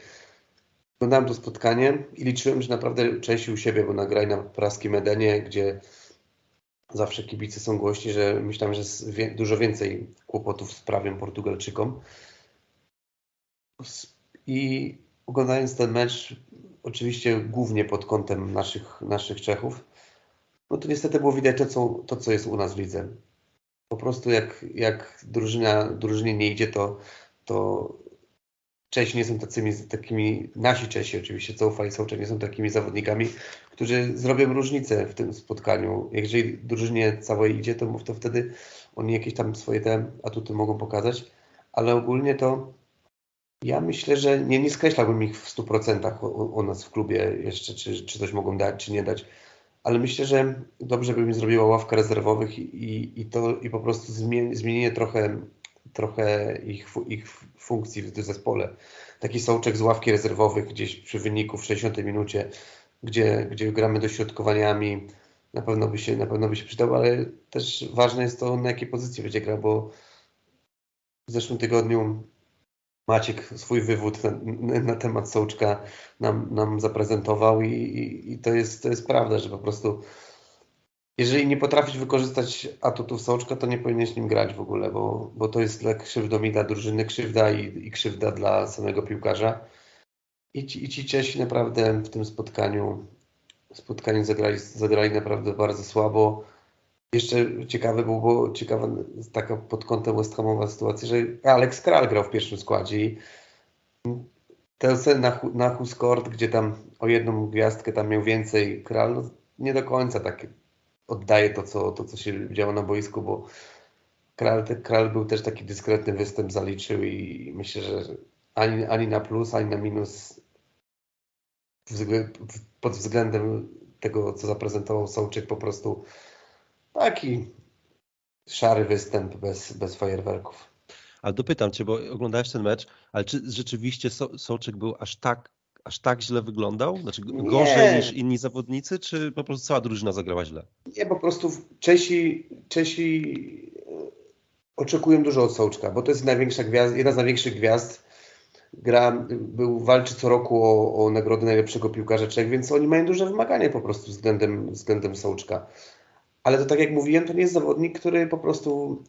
S3: Oglądałem to spotkanie i liczyłem, że naprawdę Czesi u siebie, bo nagraj na praskim Edenie, gdzie zawsze kibice są głośni, że myślałem, że dużo więcej kłopotów sprawią Portugalczykom. I oglądając ten mecz, oczywiście głównie pod kątem naszych, naszych Czechów, no to niestety było widać to co, to, co jest u nas w lidze. Po prostu jak, jak drużyna, drużynie nie idzie, to, to Czesi nie są tacymi, takimi, nasi Czesi oczywiście, co ufali są nie są takimi zawodnikami, którzy zrobią różnicę w tym spotkaniu. Jeżeli drużynie całej idzie, to, to wtedy oni jakieś tam swoje te atuty mogą pokazać, ale ogólnie to ja myślę, że nie, nie skreślałbym ich w 100% u, u nas w klubie jeszcze, czy, czy coś mogą dać, czy nie dać, ale myślę, że dobrze by mi zrobiła ławka rezerwowych i, i, to, i po prostu zmienienie trochę trochę ich, ich funkcji w zespole. Taki sołczek z ławki rezerwowych gdzieś przy wyniku w 60 minucie, gdzie, gdzie gramy dośrodkowaniami, na pewno by się, na pewno by się przydał, ale też ważne jest to, na jakiej pozycji będzie grał, bo w zeszłym tygodniu Maciek swój wywód na, na temat Sołczka nam, nam zaprezentował i, i, i, to, jest, to jest prawda, że po prostu jeżeli nie potrafisz wykorzystać atutów Sołczka, to nie powinieneś nim grać w ogóle, bo, bo to jest dla drużyny, krzywda i, i krzywda dla samego piłkarza. I ci, I ci Czesi naprawdę w tym spotkaniu, spotkaniu zagrali, zagrali naprawdę bardzo słabo. Jeszcze ciekawe było, bo ciekawa taka pod kątem West Hamowa sytuacja, że Alex Kral grał w pierwszym składzie i ten na, na Huskort, gdzie tam o jedną gwiazdkę tam miał więcej Kral, no nie do końca tak oddaje to co, to, co się działo na boisku, bo Kral, Kral był też taki dyskretny występ, zaliczył i myślę, że ani, ani na plus, ani na minus pod względem tego, co zaprezentował Sołczyk, po prostu taki szary występ bez, bez fajerwerków.
S2: Ale dopytam Cię, bo oglądałeś ten mecz, ale czy rzeczywiście so Sołczyk był aż tak aż tak źle wyglądał? Znaczy gorzej nie. niż inni zawodnicy, czy po prostu cała drużyna zagrała źle?
S3: Nie, po prostu Czesi, Czesi e, oczekują dużo od Sołczka, bo to jest największa jedna z największych gwiazd. Gra, był, walczy co roku o, o nagrodę najlepszego piłkarza Czech, więc oni mają duże wymagania po prostu względem, względem Sołczka. Ale to tak jak mówiłem, to nie jest zawodnik, który po prostu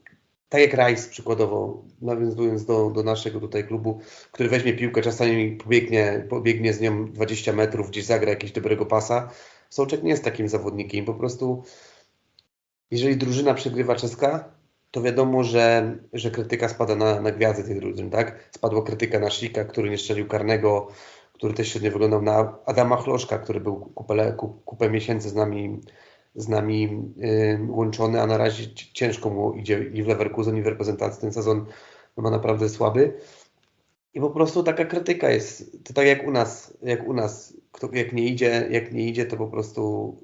S3: tak jak Rice przykładowo, nawiązując do, do naszego tutaj klubu, który weźmie piłkę, czasami pobiegnie, pobiegnie z nią 20 metrów, gdzieś zagra jakiegoś dobrego pasa. Sołczek nie jest takim zawodnikiem, po prostu jeżeli drużyna przegrywa czeska, to wiadomo, że, że krytyka spada na, na gwiazdy tej drużyny, tak? Spadła krytyka na Shika, który nie strzelił karnego, który też średnio wyglądał na Adama Chloszka, który był kupę, kupę miesięcy z nami, z nami yy, łączony, a na razie ciężko mu idzie i w Leverkusen, i w reprezentacji ten sezon ma naprawdę słaby. I po prostu taka krytyka jest, to tak jak u nas, jak u nas, kto, jak nie idzie, jak nie idzie, to po prostu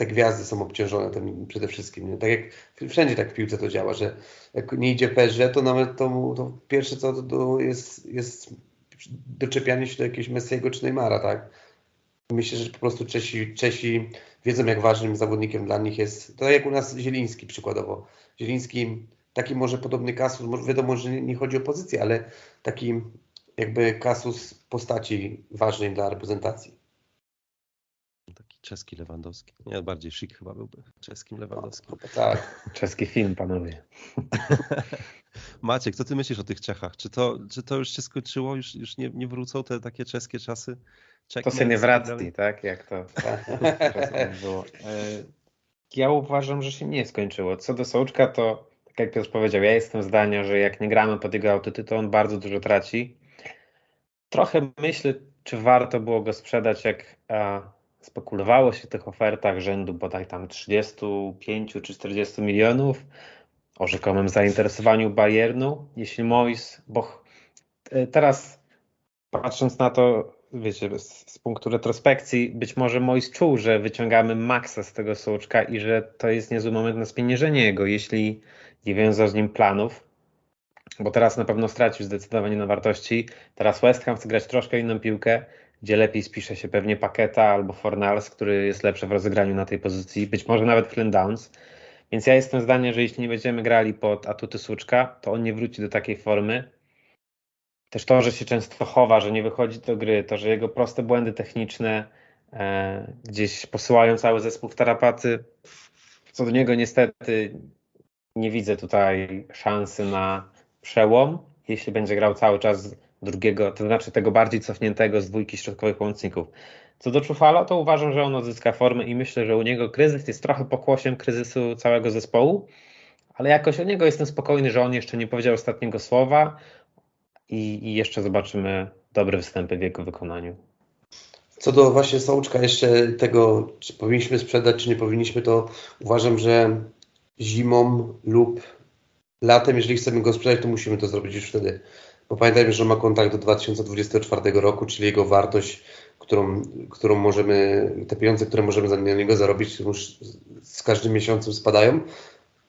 S3: te gwiazdy są obciążone tym przede wszystkim. Nie? Tak jak wszędzie tak w piłce to działa, że jak nie idzie PSG, to nawet to, to pierwsze co to, to jest, jest doczepianie się do jakiegoś Messiego czy Neymara, tak? Myślę, że po prostu Czesi, Czesi wiedzą, jak ważnym zawodnikiem dla nich jest, to jak u nas Zieliński przykładowo. Zieliński, taki może podobny kasus, wiadomo, że nie, nie chodzi o pozycję, ale taki jakby kasus postaci ważnej dla reprezentacji.
S2: Czeski Lewandowski. Nie, bardziej szyk chyba byłby czeskim Lewandowskim.
S3: No, tak.
S4: Czeski film, panowie.
S2: Maciek, co ty myślisz o tych Czechach? Czy to, czy to już się skończyło? Już, już nie, nie wrócą te takie czeskie czasy?
S4: Czech to się nie wraci, tak? Jak to było. E, ja uważam, że się nie skończyło. Co do Sołczka, to tak jak Piotr powiedział, ja jestem zdania, że jak nie gramy pod jego autyty, to on bardzo dużo traci. Trochę myślę, czy warto było go sprzedać, jak a, spekulowało się w tych ofertach rzędu bodaj tam 35 czy 40 milionów o rzekomym zainteresowaniu Bayernu, jeśli Mois, bo e, teraz patrząc na to, wiecie, z, z, punktu retrospekcji, być może Mois czuł, że wyciągamy maksa z tego sołczka i że to jest niezły moment na spieniężenie jego, jeśli nie wiązał z nim planów, bo teraz na pewno stracił zdecydowanie na wartości. Teraz West Ham chce grać troszkę inną piłkę, gdzie lepiej spisze się pewnie Paketa albo Fornals, który jest lepszy w rozegraniu na tej pozycji, być może nawet Flynn Downs. Więc ja jestem zdania, że jeśli nie będziemy grali pod atuty Słuczka, to on nie wróci do takiej formy. Też to, że się często chowa, że nie wychodzi do gry, to, że jego proste błędy techniczne e, gdzieś posyłają cały zespół w tarapaty. Co do niego niestety nie widzę tutaj szansy na przełom, jeśli będzie grał cały czas drugiego, to znaczy tego bardziej cofniętego z dwójki środkowych pomocników. Co do Czufala, to uważam, że on odzyska formę i myślę, że u niego kryzys jest trochę pokłosiem kryzysu całego zespołu, ale jakoś o niego jestem spokojny, że on jeszcze nie powiedział ostatniego słowa i, i jeszcze zobaczymy dobre występy w jego wykonaniu.
S3: Co do właśnie Sołczka, jeszcze tego, czy powinniśmy sprzedać, czy nie powinniśmy, to uważam, że zimą lub latem, jeżeli chcemy go sprzedać, to musimy to zrobić już wtedy. Bo pamiętajmy, że ma kontrakt do 2024 roku, czyli jego wartość, którą, którą możemy, te pieniądze, które możemy za niego zarobić, już z każdym miesiącem spadają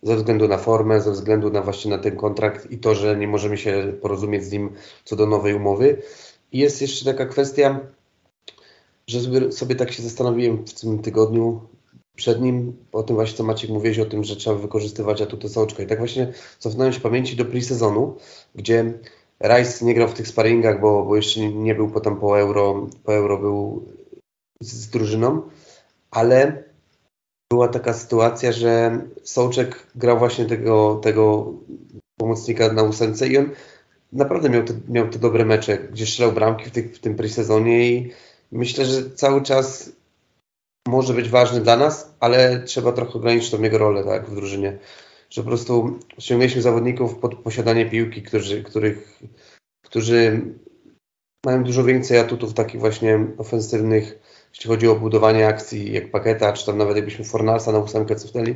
S3: ze względu na formę, ze względu na właśnie na ten kontrakt i to, że nie możemy się porozumieć z nim co do nowej umowy. I jest jeszcze taka kwestia, że sobie, sobie tak się zastanowiłem w tym tygodniu przed nim, o tym właśnie co Maciek mówiłeś, o tym, że trzeba wykorzystywać atuty Sołczka. I tak właśnie cofnąłem się pamięci do pre-sezonu, gdzie Rice nie grał w tych sparingach, bo, bo jeszcze nie był potem po euro, po euro był z, z drużyną, ale była taka sytuacja, że Sołczek grał właśnie tego, tego pomocnika na ósemce i on naprawdę miał te, miał te dobre mecze, gdzie strzelał bramki w, tych, w tym pre-sezonie i myślę, że cały czas może być ważny dla nas, ale trzeba trochę ograniczyć tą jego rolę tak, w drużynie że po prostu ściągnęliśmy zawodników pod posiadanie piłki, którzy, których, którzy mają dużo więcej atutów takich właśnie ofensywnych, jeśli chodzi o budowanie akcji, jak Paketa, czy tam nawet jakbyśmy Fornalsa na ósemkę cofnęli.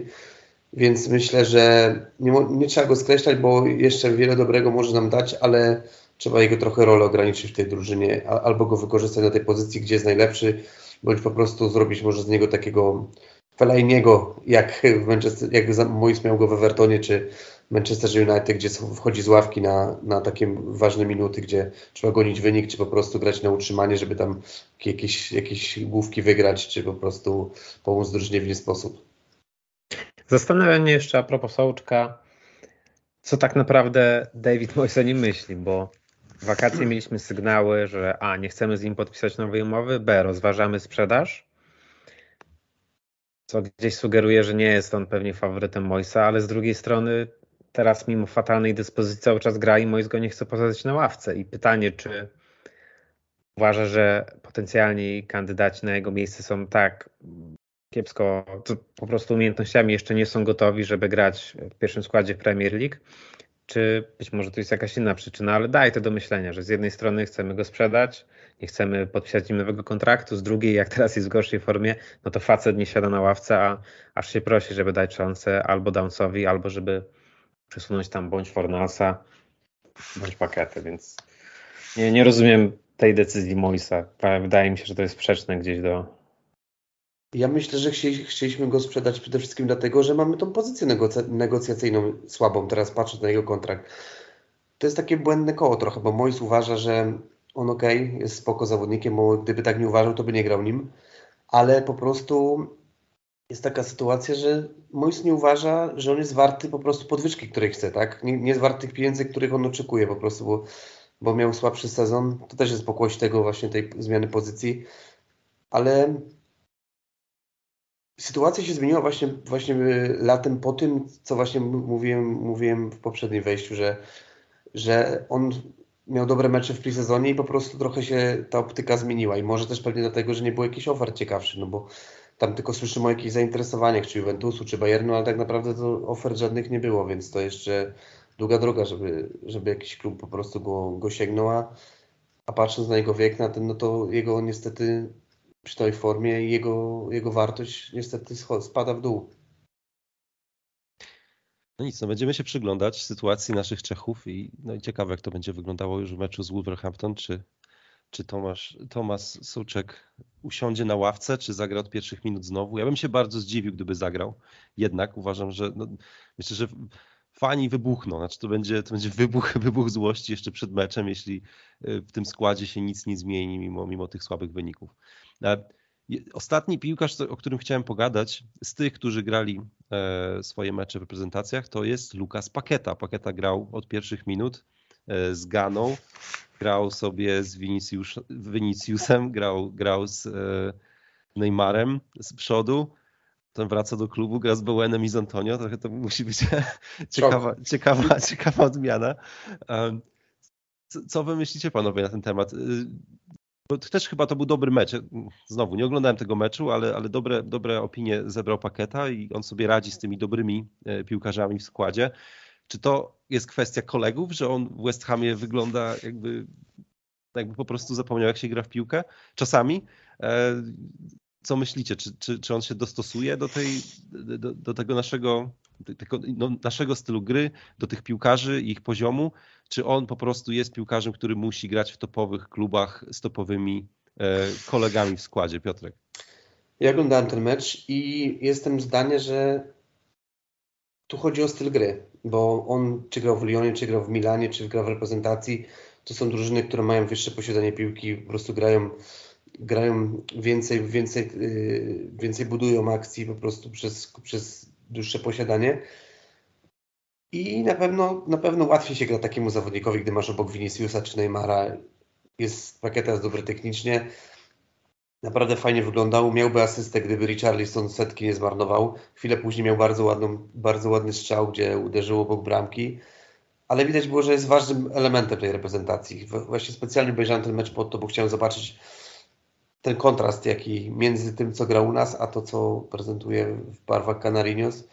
S3: Więc myślę, że nie, nie, trzeba go skreślać, bo jeszcze wiele dobrego może nam dać, ale trzeba jego trochę rolę ograniczyć w tej drużynie, albo go wykorzystać na tej pozycji, gdzie jest najlepszy, bądź po prostu zrobić może z niego takiego Fellainiego, jak, w Manchester, jak Mois miał go w Evertonie, czy Manchester United, gdzie wchodzi z ławki na, na takie ważne minuty, gdzie trzeba gonić wynik, czy po prostu grać na utrzymanie, żeby tam jakieś, jakieś główki wygrać, czy po prostu pomóc drużynie w inny sposób.
S4: Zastanawiam mnie jeszcze a propos Sołczka, co tak naprawdę David Moyes o nim myśli, bo w wakacje mieliśmy sygnały, że a, nie chcemy z nim podpisać nowej umowy, b, rozważamy sprzedaż, co gdzieś sugeruje, że nie jest on pewnie faworytem Moisa, ale z drugiej strony teraz mimo fatalnej dyspozycji cały czas gra i Mois go nie chce posadzić na ławce. I pytanie, czy uważa, że potencjalni kandydaci na jego miejsce są tak kiepsko, po prostu umiejętnościami jeszcze nie są gotowi, żeby grać w pierwszym składzie Premier League. Czy być może to jest jakaś inna przyczyna, ale daje to do myślenia, że z jednej strony chcemy go sprzedać, nie chcemy podpisać im nowego kontraktu, z drugiej, jak teraz jest w gorszej formie, no to facet nie siada na ławce, a aż się prosi, żeby dać szansę albo Downsowi, albo żeby przesunąć tam bądź Fornalsa, bądź pakety, więc nie, nie rozumiem tej decyzji Moisa. Wydaje mi się, że to jest sprzeczne gdzieś do.
S3: Ja myślę, że chcieliśmy go sprzedać przede wszystkim dlatego, że mamy tą pozycję negocjacyjną słabą. Teraz patrzę na jego kontrakt. To jest takie błędne koło trochę, bo Mois uważa, że on ok, jest spoko zawodnikiem, bo gdyby tak nie uważał, to by nie grał nim. Ale po prostu jest taka sytuacja, że Mois nie uważa, że on jest warty po prostu podwyżki, której chce, tak? Nie, nie jest warty tych pieniędzy, których on oczekuje po prostu, bo bo miał słabszy sezon. To też jest pokłość tego właśnie tej zmiany pozycji, ale sytuacja się zmieniła właśnie, właśnie latem po tym, co właśnie mówiłem, mówiłem w poprzednim wejściu, że, że on miał dobre mecze w presezonie i po prostu trochę się ta optyka zmieniła i może też pewnie dlatego, że nie było jakichś ofert ciekawszych, no bo tam tylko słyszymy o jakichś zainteresowaniach, czy Juventusu, czy Bayernu, ale tak naprawdę to ofert żadnych nie było, więc to jeszcze długa droga, żeby, żeby jakiś klub po prostu go, go sięgnął, a, a patrząc na jego wiek, na ten, no to jego niestety przy tej formie jego, jego wartość niestety spada w dół.
S2: No nic, no będziemy się przyglądać sytuacji naszych Czechów i, no i ciekawe jak to będzie wyglądało już w meczu z Wolverhampton, czy, czy Tomasz, Tomasz Souczek usiądzie na ławce, czy zagra od pierwszych minut znowu. Ja bym się bardzo zdziwił, gdyby zagrał. Jednak uważam, że no, myślę, że fani wybuchną. Znaczy to będzie, to będzie wybuch, wybuch złości jeszcze przed meczem, jeśli e, w tym składzie się nic nie zmieni mimo, mimo tych słabych wyników. E, ostatni piłkarz, o którym chciałem pogadać, z tych, którzy grali e, swoje mecze w reprezentacjach, to jest Lukas Paketa. Paketa grał od pierwszych minut z Ganą, grał sobie z Vinicius, Viniciusem, grał, grał z Neymarem z przodu ten wraca do klubu, gra z Bowenem i z Antonio, trochę to musi być ciekawa, ciekawa, ciekawa odmiana. Co wy myślicie panowie na ten temat? Bo też chyba to był dobry mecz. Znowu, nie oglądałem tego meczu, ale, ale dobre, dobre opinie zebrał Paketa i on sobie radzi z tymi dobrymi e, piłkarzami w składzie. Czy to jest kwestia kolegów, że on w West Hamie wygląda jakby, jakby po prostu zapomniał, jak się gra w piłkę? Czasami. Co myślicie? Czy, czy, czy on się dostosuje do, tej, do, do tego naszego, tego, no, naszego stylu gry, do tych piłkarzy i ich poziomu? Czy on po prostu jest piłkarzem, który musi grać w topowych klubach z topowymi e, kolegami w składzie? Piotrek.
S3: Ja oglądałem ten mecz i jestem zdania, że tu chodzi o styl gry, bo on czy grał w Lyonie, czy grał w Milanie, czy grał w reprezentacji, to są drużyny, które mają wyższe posiadanie piłki, po prostu grają grają więcej, więcej, y, więcej budują akcji po prostu przez, przez dłuższe posiadanie. I na pewno, na pewno łatwiej się gra takiemu zawodnikowi, gdy masz obok Viniciusa czy Neymara. Jest pakieta dobry technicznie. Naprawdę fajnie wyglądał. Miałby asystę, gdyby Richarlison setki nie zmarnował. Chwilę później miał bardzo, ładną, bardzo ładny strzał, gdzie uderzył obok bramki. Ale widać było, że jest ważnym elementem tej reprezentacji. Właśnie specjalnie obejrzałem ten mecz po to, bo chciałem zobaczyć, ten kontrast, jaki między tym, co gra u nas, a to, co prezentuje w barwach Canarinos.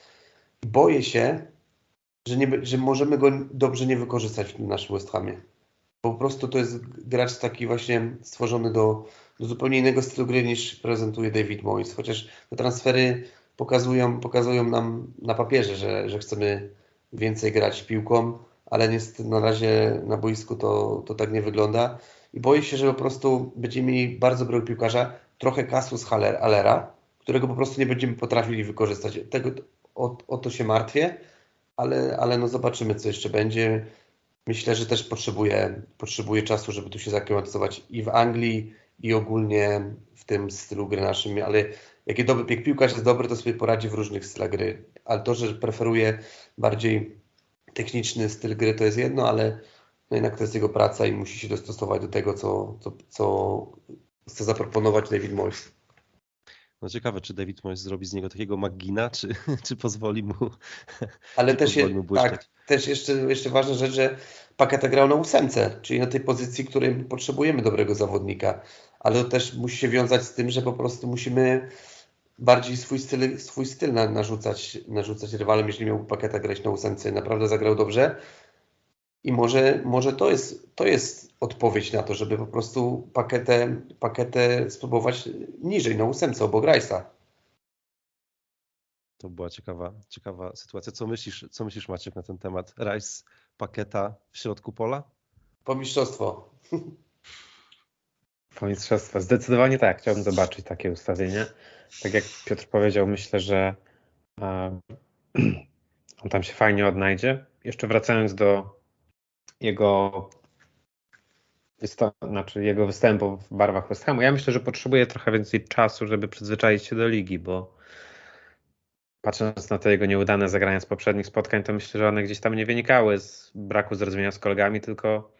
S3: Boję się, że, nie, że możemy go dobrze nie wykorzystać w tym naszym West Hamie. Po prostu to jest gracz taki właśnie stworzony do, do zupełnie innego stylu gry niż prezentuje David Moyes. Chociaż te transfery pokazują, pokazują nam na papierze, że, że chcemy więcej grać piłką, ale niestety na razie na boisku to, to tak nie wygląda i boję się, że po prostu będziemy mieli bardzo dobrego piłkarza, trochę kasus Allera, którego po prostu nie będziemy potrafili wykorzystać. Tego, o, o to się martwię, ale, ale no zobaczymy, co jeszcze będzie. Myślę, że też potrzebuje, potrzebuje czasu, żeby tu się zaklimatyzować i w Anglii, i ogólnie w tym stylu gry naszym, ale jakie dobry, jak piłkarz jest dobry, to sobie poradzi w różnych stylach gry. Ale to, że preferuje bardziej techniczny styl gry, to jest jedno, ale no jednak to jest jego praca i musi się dostosować do tego, co, co, co chce zaproponować David Moyes.
S2: No ciekawe, czy David Moyes zrobi z niego takiego McGina, czy, czy pozwoli mu
S3: Ale też, je, tak, też jeszcze, jeszcze ważna rzecz, że Paketa grał na ósemce, czyli na tej pozycji, której potrzebujemy dobrego zawodnika. Ale to też musi się wiązać z tym, że po prostu musimy bardziej swój styl, swój styl narzucać, narzucać rywalom, jeśli miał paketa grać na ósemce. Naprawdę zagrał dobrze. I może, może to, jest, to jest odpowiedź na to, żeby po prostu paketę, paketę spróbować niżej, na ósemce obok Rajsa.
S2: To była ciekawa, ciekawa sytuacja. Co myślisz, co myślisz Maciek na ten temat? Rice, paketa w środku pola?
S3: Po mistrzostwo.
S4: Po mistrzostwo. Zdecydowanie tak. Chciałbym zobaczyć takie ustawienie. Tak jak Piotr powiedział, myślę, że on tam się fajnie odnajdzie. Jeszcze wracając do jego znaczy jego występu w barwach West Hamu. Ja myślę, że potrzebuje trochę więcej czasu, żeby przyzwyczaić się do ligi, bo patrząc na te jego nieudane zagrania z poprzednich spotkań, to myślę, że one gdzieś tam nie wynikały z braku zrozumienia z kolegami, tylko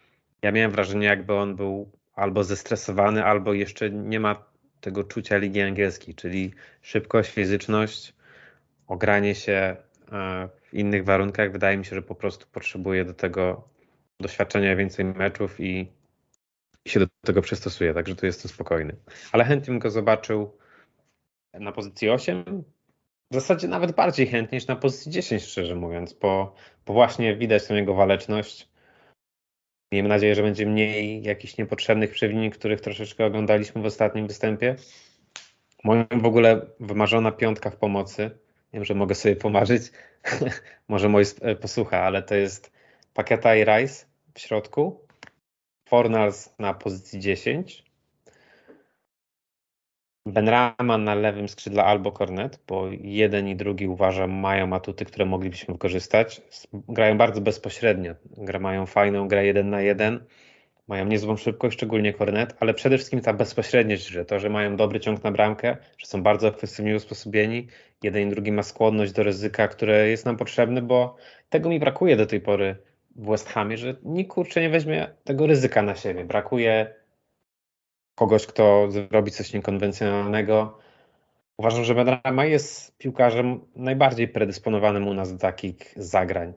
S4: ja miałem wrażenie, jakby on był albo zestresowany, albo jeszcze nie ma tego czucia ligi angielskiej, czyli szybkość, fizyczność, ogranie się e, w innych warunkach. Wydaje mi się, że po prostu potrzebuje do tego doświadczenia więcej meczów i, się do tego przystosuje, także tu jestem spokojny. Ale chętnie bym go zobaczył na pozycji 8, w zasadzie nawet bardziej chętnie niż na pozycji 10, szczerze mówiąc, bo, bo właśnie widać tą jego waleczność. Miejmy nadzieję, że będzie mniej jakichś niepotrzebnych przewinień, których troszeczkę oglądaliśmy w ostatnim występie. Moja w ogóle wymarzona piątka w pomocy. Wiem, że mogę sobie pomarzyć. Może mój posłucha, ale to jest Paketa i Rice w środku. Fornals na pozycji 10. Benraman na lewym skrzydle albo Cornet, bo jeden i drugi uważam mają atuty, które moglibyśmy wykorzystać. Grają bardzo bezpośrednio. Mają fajną grę jeden na jeden. Mają niezłą szybkość, szczególnie Cornet, ale przede wszystkim ta bezpośredniość, że to, że mają dobry ciąg na bramkę, że są bardzo efektywnie usposobieni. Jeden i drugi ma skłonność do ryzyka, które jest nam potrzebne, bo tego mi brakuje do tej pory w West Hamie, że nikt kurczę nie weźmie tego ryzyka na siebie. Brakuje kogoś, kto zrobi coś niekonwencjonalnego. Uważam, że Benrahma jest piłkarzem najbardziej predysponowanym u nas do takich zagrań.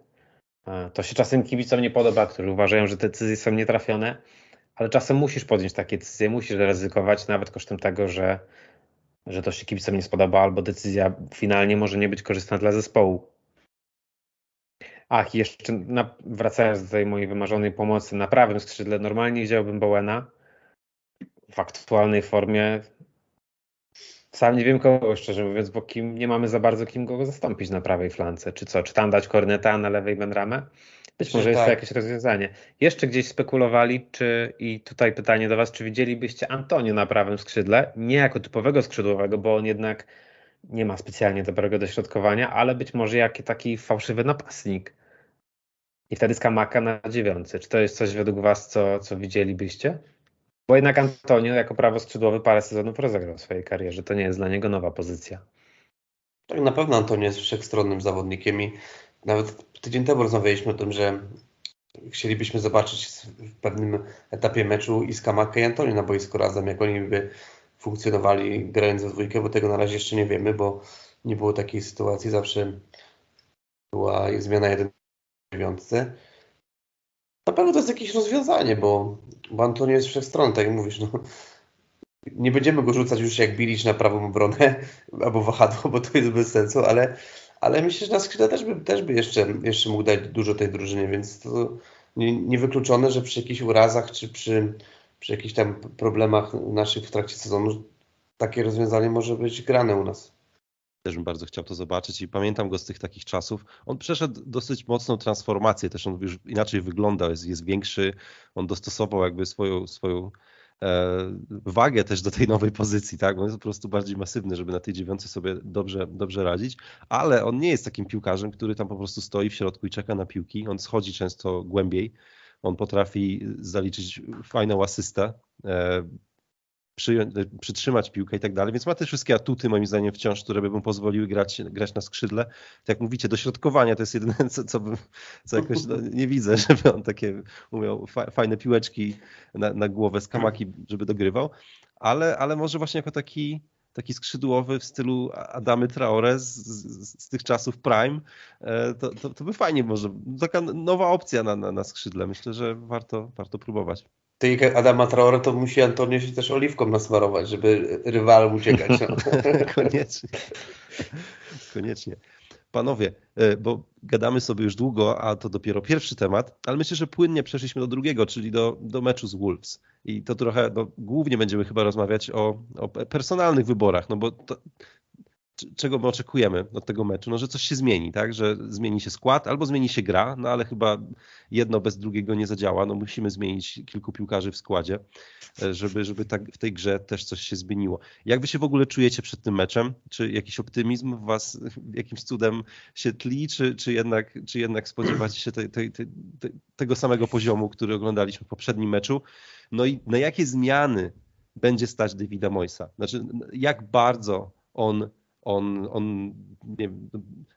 S4: E, to się czasem kibicom nie podoba, którzy uważają, że te decyzje są nietrafione, ale czasem musisz podjąć takie decyzje, musisz ryzykować nawet kosztem tego, że, że to się kibicom nie spodoba, albo decyzja finalnie może nie być korzystna dla zespołu. Ach, jeszcze na, wracając do tej mojej wymarzonej pomocy na prawym skrzydle, normalnie widziałbym Bowena, w aktualnej formie sam nie wiem kogo, szczerze mówiąc, bo kim, nie mamy za bardzo kim go zastąpić na prawej flance. Czy co? Czy tam dać Korneta, na lewej Benramę? Być może jest tak. to jakieś rozwiązanie. Jeszcze gdzieś spekulowali, czy i tutaj pytanie do Was, czy widzielibyście Antonio na prawym skrzydle? Nie jako typowego skrzydłowego, bo on jednak nie ma specjalnie dobrego dośrodkowania, ale być może jaki taki fałszywy napastnik. I wtedy Skamaka na dziewiący. Czy to jest coś według Was, co, co widzielibyście? Bo jednak Antonio jako prawo skrzydłowy parę sezonów rozegrał w swojej karierze. To nie jest dla niego nowa pozycja.
S3: Tak, na pewno Antonio jest wszechstronnym zawodnikiem i nawet tydzień temu rozmawialiśmy o tym, że chcielibyśmy zobaczyć w pewnym etapie meczu i Skamakę i Antonio na boisku razem, jak oni by funkcjonowali grając we dwójkę, bo tego na razie jeszcze nie wiemy, bo nie było takiej sytuacji. Zawsze była zmiana jeden Na pewno to jest jakieś rozwiązanie, bo, bo Antonio jest wszechstronny, tak jak mówisz. No. Nie będziemy go rzucać już jak Bilić na prawą obronę albo wahadło, bo to jest bez sensu, ale, ale myślę, że na skrzydle też by, też by jeszcze, jeszcze mógł dać dużo tej drużynie, więc to nie, niewykluczone, że przy jakichś urazach czy przy, przy jakichś tam problemach naszych w trakcie sezonu takie rozwiązanie może być grane u nas.
S2: Też bym bardzo chciał to zobaczyć i pamiętam go z tych takich czasów. On przeszedł dosyć mocną transformację, też on już inaczej wygląda, jest, jest większy, on dostosował jakby swoją, swoją e, wagę też do tej nowej pozycji, tak? On jest po prostu bardziej masywny, żeby na tej dziewiątce sobie dobrze, dobrze radzić, ale on nie jest takim piłkarzem, który tam po prostu stoi w środku i czeka na piłki. On schodzi często głębiej. On potrafi zaliczyć fajną asystę. Przyjąć, e, przytrzymać piłkę i tak dalej, więc ma te wszystkie atuty moim zdaniem wciąż, które by mu pozwoliły grać, grać na skrzydle. Tak jak mówicie, dośrodkowania to jest jedyne, co, co, bym, co jakoś no, nie widzę, żeby on takie umiał fa, fajne piłeczki na, na głowę z kamaki, żeby dogrywał, ale, ale może właśnie jako taki taki skrzydłowy w stylu Adamy Traore z, z, z tych czasów Prime, e, to, to, to, by fajnie może, taka nowa opcja na, na, na skrzydle. Myślę, że warto, warto próbować.
S3: Tej Adama Traore to musi Antonio się też oliwką nasmarować, żeby rywal uciekać. No.
S2: Koniecznie. Koniecznie. Panowie, e, bo gadamy sobie już długo, a to dopiero pierwszy temat, ale myślę, że płynnie przeszliśmy do drugiego, czyli do, do meczu z Wolves. I to trochę, no, głównie będziemy chyba rozmawiać o, o personalnych wyborach, no bo to, czego my oczekujemy od tego meczu? No, że coś się zmieni, tak? Że zmieni się skład albo zmieni się gra, no ale chyba jedno bez drugiego nie zadziała. No, musimy zmienić kilku piłkarzy w składzie, e, żeby, żeby tak w tej grze też coś się zmieniło. Jak wy się w ogóle czujecie przed tym meczem? Czy jakiś optymizm w was jakimś cudem się tli, czy, czy, jednak, czy jednak spodziewacie się te, te, te, tego samego poziomu, który oglądaliśmy w poprzednim meczu? No i na jakie zmiany będzie stać Davida Moisa? Znaczy, jak bardzo on on, on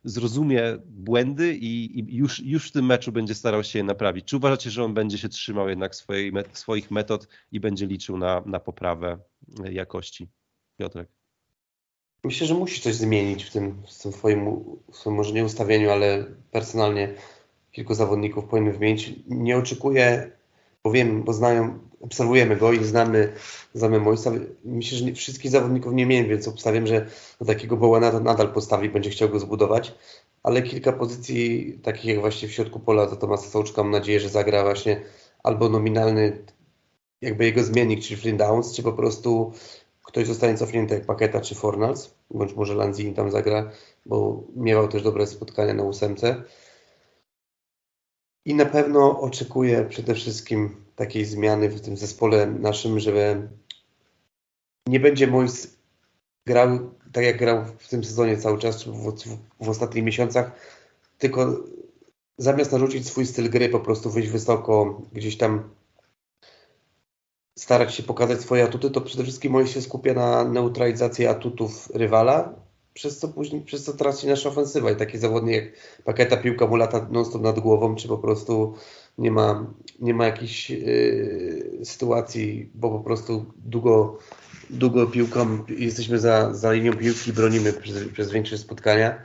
S2: zrozumie błędy i, i, już, już w tym meczu będzie starał się je naprawić. Czy uważacie, że on będzie się trzymał jednak swojej, swoich metod i będzie liczył na, na poprawę jakości? Piotrek.
S3: Myślę, że musi coś zmienić w tym, w tym swoim, w może nie ustawieniu, ale personalnie kilku zawodników powinien wymienić. Nie oczekuję bo wiem, bo znają, obserwujemy go i znamy, znamy Moisa. Myślę, że nie, wszystkich zawodników nie miałem, więc obstawiam, że do takiego Bowena to nadal postawi, będzie chciał go zbudować, ale kilka pozycji, takich jak właśnie w środku pola, to Tomasa Sołczka mam nadzieję, że zagra właśnie albo nominalny, jakby jego zmiennik, czyli Flynn Downs, czy po prostu ktoś zostanie cofnięty jak Paketa czy Fornals, bądź może Lanzini tam zagra, bo miewał też dobre spotkania na ósemce. I na pewno oczekuję przede wszystkim takiej zmiany w tym zespole naszym, żeby nie będzie Mois grał tak jak grał w tym sezonie cały czas, czy w, w, w ostatnich miesiącach, tylko zamiast narzucić swój styl gry, po prostu wyjść wysoko, gdzieś tam starać się pokazać swoje atuty, to przede wszystkim Mois się skupia na neutralizacji atutów rywala przez co później, przez co traci nasza ofensywa i taki zawodnik jak Paketa piłka mu lata non-stop nad głową, czy po prostu nie ma, nie ma jakiejś yy, sytuacji, bo po prostu długo, długo piłką jesteśmy za, za linią piłki, bronimy przez, przez większe spotkania.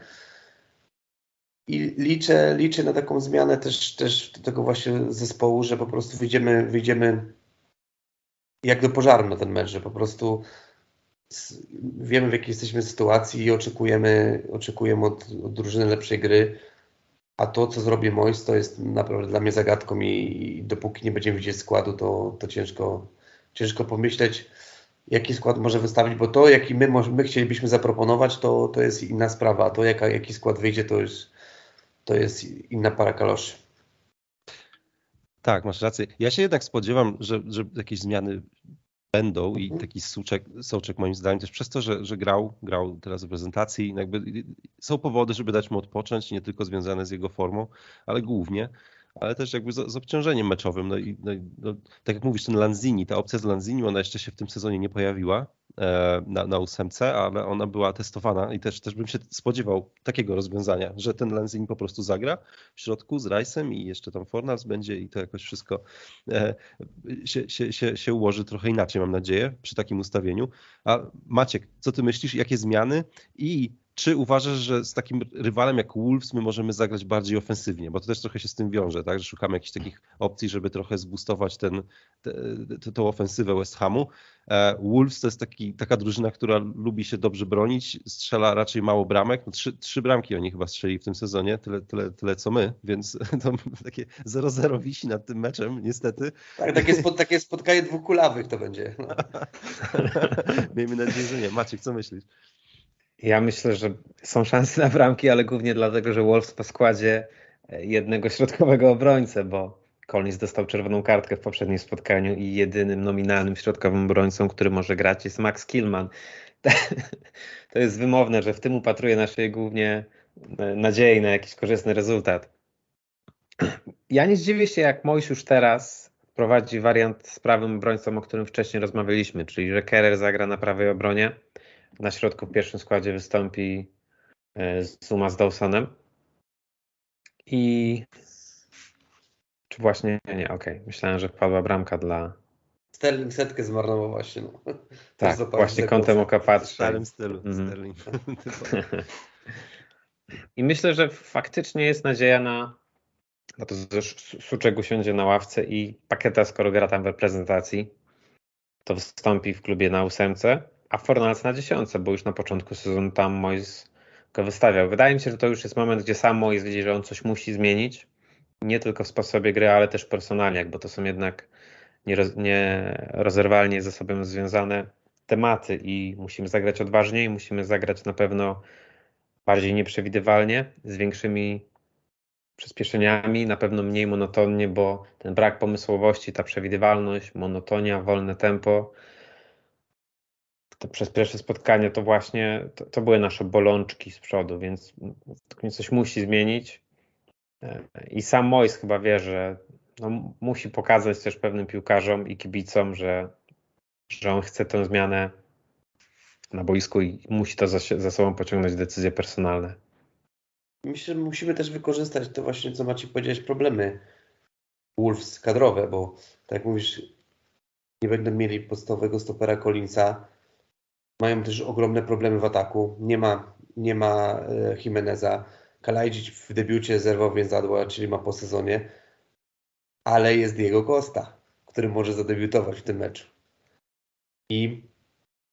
S3: I liczę, liczę na taką zmianę też, też tego właśnie zespołu, że po prostu wyjdziemy, wyjdziemy jak do pożaru na ten mecz, że po prostu wiemy w jakiej jesteśmy sytuacji i oczekujemy, oczekujemy od, od drużyny lepszej gry. A to, co zrobi Mois, to jest naprawdę dla mnie zagadką i, i dopóki nie będziemy widzieć składu, to, to ciężko, ciężko pomyśleć, jaki skład może wystawić, bo to, jaki my, my chcielibyśmy zaproponować, to, to jest inna sprawa. A to, jaka, jaki skład wyjdzie, to jest, to jest inna para kaloszy.
S2: Tak, masz rację. Ja się jednak spodziewam, że, że jakieś zmiany będą i mhm. taki Soczek, Soczek moim zdaniem też przez to, że, że grał, grał teraz w prezentacji, jakby są powody, żeby dać mu odpocząć, nie tylko związane z jego formą, ale głównie, ale też jakby z, z obciążeniem meczowym. No i, no, no, tak jak mówisz, ten Lanzini, ta opcja z Lanzini, ona jeszcze się w tym sezonie nie pojawiła, na, na ósemce, ale ona była testowana i też, też bym się spodziewał takiego rozwiązania, że ten Lenzing po prostu zagra w środku z Rice'em i jeszcze tam Fornals będzie i to jakoś wszystko e, się, się, się, się ułoży trochę inaczej, mam nadzieję, przy takim ustawieniu. A Maciek, co ty myślisz, jakie zmiany i czy uważasz, że z takim rywalem jak Wolves my możemy zagrać bardziej ofensywnie? Bo to też trochę się z tym wiąże, tak? że szukamy jakichś takich opcji, żeby trochę zbustować ten, te, tą ofensywę West Hamu. E, Wolves to jest taki, taka drużyna, która lubi się dobrze bronić, strzela raczej mało bramek. No, trzy, trzy bramki oni chyba strzeli w tym sezonie, tyle, tyle, tyle co my, więc to takie 0-0 wisi nad tym meczem, niestety.
S3: Tak, takie, spod, takie spotkanie dwóch kulawych to będzie. No.
S2: Miejmy nadzieję, że nie. Maciek, co myślisz?
S4: Ja myślę, że są szanse na bramki, ale głównie dlatego, że Wolves po składzie e, jednego środkowego obrońcę, bo Collins dostał czerwoną kartkę w poprzednim spotkaniu i jedynym nominalnym środkowym obrońcą, który może grać jest Max Killman. To jest wymowne, że w tym upatruje naszej głównie e, nadziei na jakiś korzystny rezultat. Ja nie zdziwię się, jak Mojś już teraz prowadzi wariant z prawym obrońcą, o którym wcześniej rozmawialiśmy, czyli że Kerer zagra na prawej obronie, na środku w pierwszym składzie wystąpi e, Zuma z Dawsonem. I czy właśnie nie, okej. Okay. Myślałem, że wpadła bramka dla.
S3: Sterling setkę zmarnował właśnie. No.
S4: Tak, właśnie kątem oka patrzę. W
S2: starym stylu. Mm. Sterling.
S4: I myślę, że faktycznie jest nadzieja na, no to też Suczek usiądzie na ławce i Pakieta, skoro gra tam w reprezentacji, to wystąpi w klubie na ósemce, a Fornals na dziesiątce, bo już na początku sezonu tam Mois go wystawiał. Wydaje mi się, że to już jest moment, gdzie sam Mois widzi, że on coś musi zmienić, nie tylko w sposobie gry, ale też personalnie, bo to są jednak nierozerwalnie nie ze sobą związane tematy i musimy zagrać odważniej, musimy zagrać na pewno bardziej nieprzewidywalnie, z większymi przyspieszeniami, na pewno mniej monotonnie, bo ten brak pomysłowości, ta przewidywalność, monotonia, wolne tempo, to przez pierwsze spotkanie to właśnie to, to były nasze bolączki z przodu, więc coś musi zmienić. I sam Mois chyba wie, że no, musi pokazać też pewnym piłkarzom i kibicom, że, że on chce tę zmianę na boisku i musi to za, za sobą pociągnąć decyzje personalne.
S3: Myślę, że musimy też wykorzystać to właśnie, co macie powiedzieć, problemy Wolves kadrowe, bo tak jak mówisz, nie będą mieli podstawowego stopera Collinsa. Mają też ogromne problemy w ataku. Nie ma, nie ma e, Jimeneza. Kalajdzic w debiucie zerwał więc zadła, czyli ma po sezonie. Ale jest Diego Costa, który może zadebiutować w tym meczu. I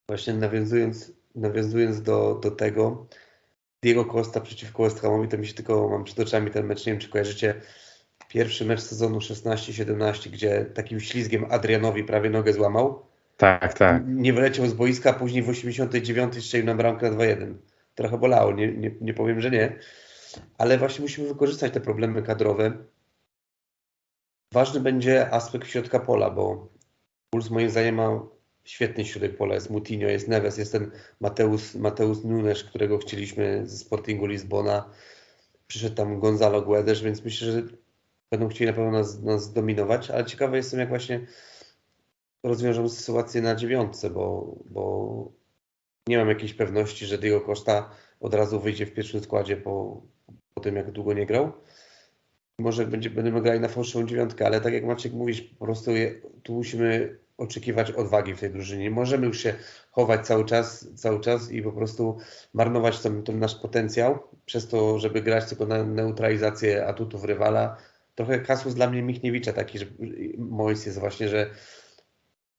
S3: właśnie nawiązując, nawiązując do, do tego, Diego Costa przeciwko West Hamowi, to mi się tylko, mam przed oczami ten mecz, nie wiem czy kojarzycie, pierwszy mecz sezonu 16-17, gdzie takim ślizgiem Adrianowi prawie nogę złamał.
S4: Tak, tak.
S3: Nie wyleciał z boiska, później w 89 strzelił na bramkę na 2-1. Trochę bolało, nie, nie, nie powiem, że nie. Ale właśnie musimy wykorzystać te problemy kadrowe. Ważny będzie aspekt środka pola, bo Puls moim zdaniem ma świetny środek pola. Jest Mutinho, jest Neves, jest ten Mateusz, Mateusz Nunes, którego chcieliśmy ze Sportingu Lizbona. Przyszedł tam Gonzalo Guedes, więc myślę, że będą chcieli na pewno nas, nas dominować, ale ciekawy jestem, jak właśnie rozwiążą sytuację na dziewiątce, bo, bo nie mam jakiejś pewności, że Diego Costa od razu wyjdzie w pierwszym składzie po, po tym, jak długo nie grał. Może będzie, będziemy grali na fałszywą dziewiątkę, ale tak jak Maciek mówisz, po prostu je, tu musimy oczekiwać odwagi w tej drużynie. Nie możemy już się chować cały czas, cały czas i po prostu marnować ten, ten nasz potencjał przez to, żeby grać tylko na neutralizację atutów rywala. Trochę kasus dla mnie Michniewicza taki, że Mois jest właśnie, że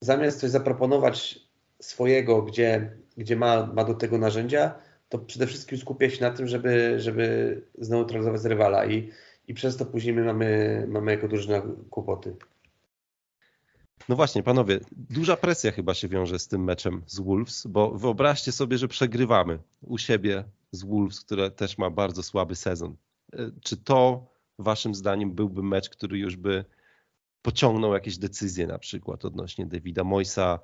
S3: zamiast coś zaproponować swojego, gdzie, gdzie ma, ma do tego narzędzia, to przede wszystkim skupia się na tym, żeby, żeby zneutralizować rywala i, i przez to później my mamy, mamy jako drużyna kłopoty.
S2: No właśnie, panowie, duża presja chyba się wiąże z tym meczem z Wolves, bo wyobraźcie sobie, że przegrywamy u siebie z Wolves, które też ma bardzo słaby sezon. E, czy to waszym zdaniem byłby mecz, który już by pociągnął jakieś decyzje na przykład odnośnie Davida Moisa?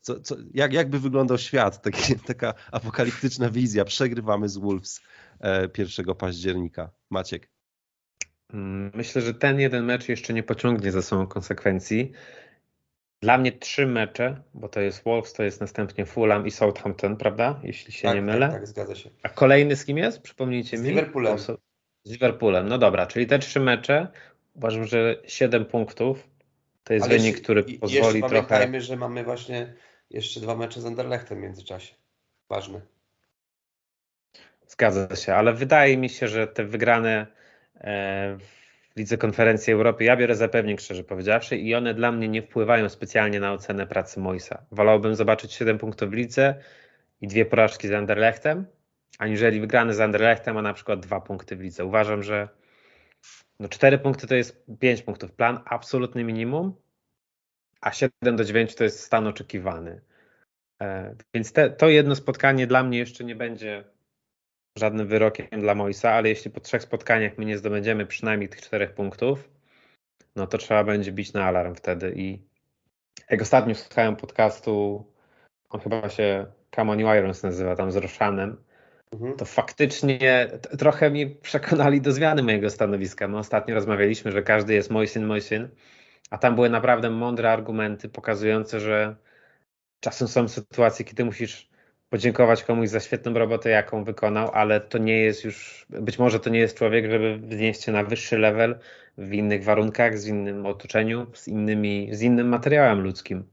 S2: Co, co, jak, jak by wyglądał świat? Taki, taka apokaliptyczna wizja. Przegrywamy z Wolves 1 e, października. Maciek.
S4: Myślę, że ten jeden mecz jeszcze nie pociągnie za sobą konsekwencji. Dla mnie trzy mecze, bo to jest Wolves, to jest następnie Fulham i Southampton, prawda? Jeśli się
S3: tak,
S4: nie mylę.
S3: Tak, tak, zgadza się.
S4: A kolejny z kim jest? Przypomnijcie
S3: z
S4: mi.
S3: Z Liverpoolem.
S4: Z Liverpoolem, no dobra, czyli te trzy mecze, uważam, że 7 punktów to jest Ale wynik, który i, pozwoli jeszcze trochę...
S3: pamiętajmy, że mamy właśnie jeszcze dwa mecze z Anderlechtem w międzyczasie. Ważne.
S4: Zgadza się, ale wydaje mi się, że te wygrane e, Lidze Konferencji Europy ja biorę za pewnik, szczerze powiedziawszy, i one dla mnie nie wpływają specjalnie na ocenę pracy Moisa. Wolałbym zobaczyć 7 punktów w lidze i dwie porażki z Anderlechtem, aniżeli wygrany z Anderlechtem, a na przykład dwa punkty w lidze. Uważam, że no 4 punkty to jest 5 punktów. Plan absolutny minimum, a 7 do 9 to jest stan oczekiwany. E, więc te, to jedno spotkanie dla mnie jeszcze nie będzie żadnym wyrokiem dla Moisa, ale jeśli po trzech spotkaniach my nie zdobędziemy przynajmniej tych czterech punktów, no to trzeba będzie bić na alarm wtedy. I jak ostatnio słuchałem podcastu, on chyba się Come on Irons nazywa, tam z Roszanem. To faktycznie trochę mi przekonali do zmiany mojego stanowiska. My ostatnio rozmawialiśmy, że każdy jest mój syn, mój syn, a tam były naprawdę mądre argumenty pokazujące, że czasem są sytuacje, kiedy musisz podziękować komuś za świetną robotę, jaką wykonał, ale to nie jest już, być może to nie jest człowiek, żeby wznieść się na wyższy level w innych warunkach, z innym otoczeniu, z, innymi, z innym materiałem ludzkim.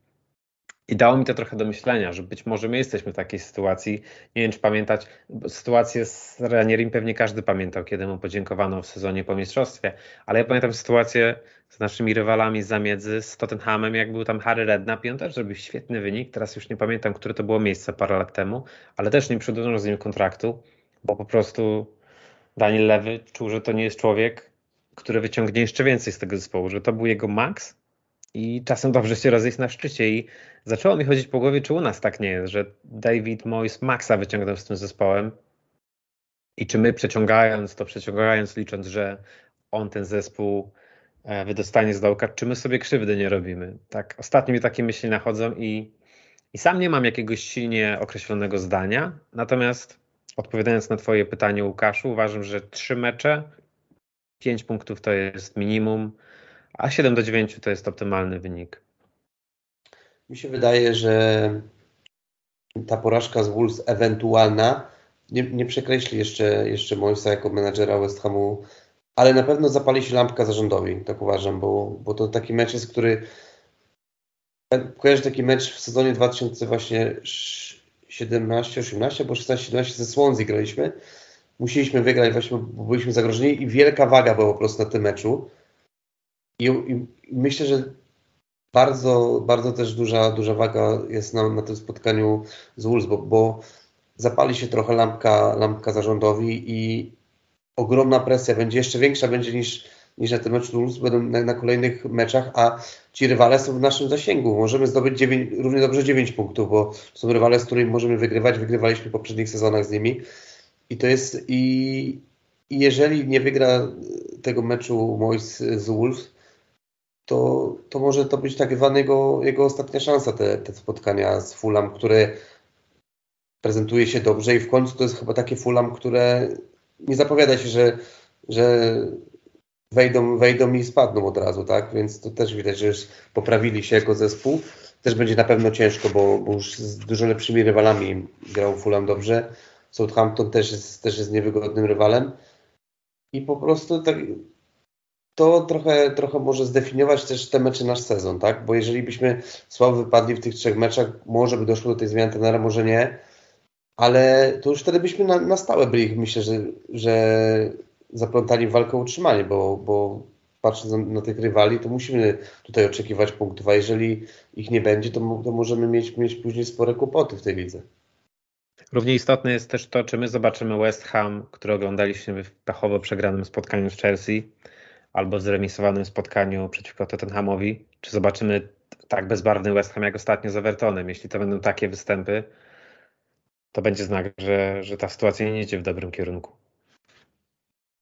S4: I dało mi to trochę do myślenia, że być może my jesteśmy w takiej sytuacji. Nie wiem, czy pamiętać, sytuację z Ranierim pewnie każdy pamiętał, kiedy mu podziękowano w sezonie po mistrzostwie, ale ja pamiętam sytuację z naszymi rywalami z zamiedzy, z Tottenhamem, jak był tam Harry Redknapp i on też zrobił świetny wynik. Teraz już nie pamiętam, które to było miejsce parę lat temu, ale też nie przedłużono z nim kontraktu, bo po prostu Daniel Lewy czuł, że to nie jest człowiek, który wyciągnie jeszcze więcej z tego zespołu, że to był jego maks i czasem dobrze się rozejść na szczycie. I zaczęło mi chodzić po głowie, czy u nas tak nie jest, że David Moyes maksa wyciągnął z tym zespołem. I czy my przeciągając to, przeciągając, licząc, że on ten zespół e, wydostanie z dołka, czy my sobie krzywdy nie robimy. Tak, ostatnio mi takie myśli nachodzą i, i sam nie mam jakiegoś silnie określonego zdania, natomiast odpowiadając na twoje pytanie Łukaszu, uważam, że trzy mecze, pięć punktów to jest minimum, a 7 do 9 to jest optymalny wynik.
S3: Mi się wydaje, że ta porażka z Wolves ewentualna nie, nie przekreśli jeszcze, jeszcze Moisa jako menadżera West Hamu, ale na pewno zapali się lampka zarządowi, tak uważam, bo, bo to taki mecz jest, który kojarzę taki mecz w sezonie 2000 właśnie 17, 18, bo 16-17 ze Swansea graliśmy. Musieliśmy wygrać właśnie, bo byliśmy zagrożeni i wielka waga była po prostu na tym meczu. I, i myślę, że bardzo, bardzo też duża, duża waga jest na, na tym spotkaniu z Wolves, bo, bo zapali się trochę lampka, lampka zarządowi i ogromna presja będzie jeszcze większa będzie niż, niż na tym meczu Wolves, będą na, na, kolejnych meczach, a ci rywale są w naszym zasięgu. Możemy zdobyć 9, równie dobrze 9 punktów, bo są rywale, z którymi możemy wygrywać. Wygrywaliśmy w poprzednich sezonach z nimi. I to jest i, i jeżeli nie wygra tego meczu Mois z Wolves, to, to może to być tak zwana jego, jego ostatnia szansa, te, te spotkania z Fulham, które prezentuje się dobrze i w końcu to jest chyba takie Fulham, które nie zapowiada się, że, że wejdą, wejdą i spadną od razu, tak? Więc to też widać, że już poprawili się jako zespół. Też będzie na pewno ciężko, bo, bo już z dużo lepszymi rywalami grał Fulham dobrze. Southampton też jest, też jest niewygodnym rywalem. I po prostu tak, to trochę, trochę może zdefiniować też te mecze nasz sezon, tak? Bo jeżeli byśmy słabo wypadli w tych trzech meczach, może by doszło do tej zmiany tenera, może nie, ale to już wtedy byśmy na, na stałe byli, myślę, że, że zaplątali walkę o utrzymanie, bo, bo patrząc na, na, tych rywali, to musimy tutaj oczekiwać punktów, a jeżeli ich nie będzie, to, to możemy mieć, mieć później spore kłopoty w tej lidze.
S4: Równie istotne jest też to, czy my zobaczymy West Ham, który oglądaliśmy w pechowo przegranym spotkaniu z Chelsea, albo zremisowanym spotkaniu przeciwko Tottenhamowi, czy zobaczymy tak bezbarwny West Ham jak ostatnio z Evertonem. Jeśli to będą takie występy, to będzie znak, że, że ta sytuacja nie idzie w dobrym kierunku.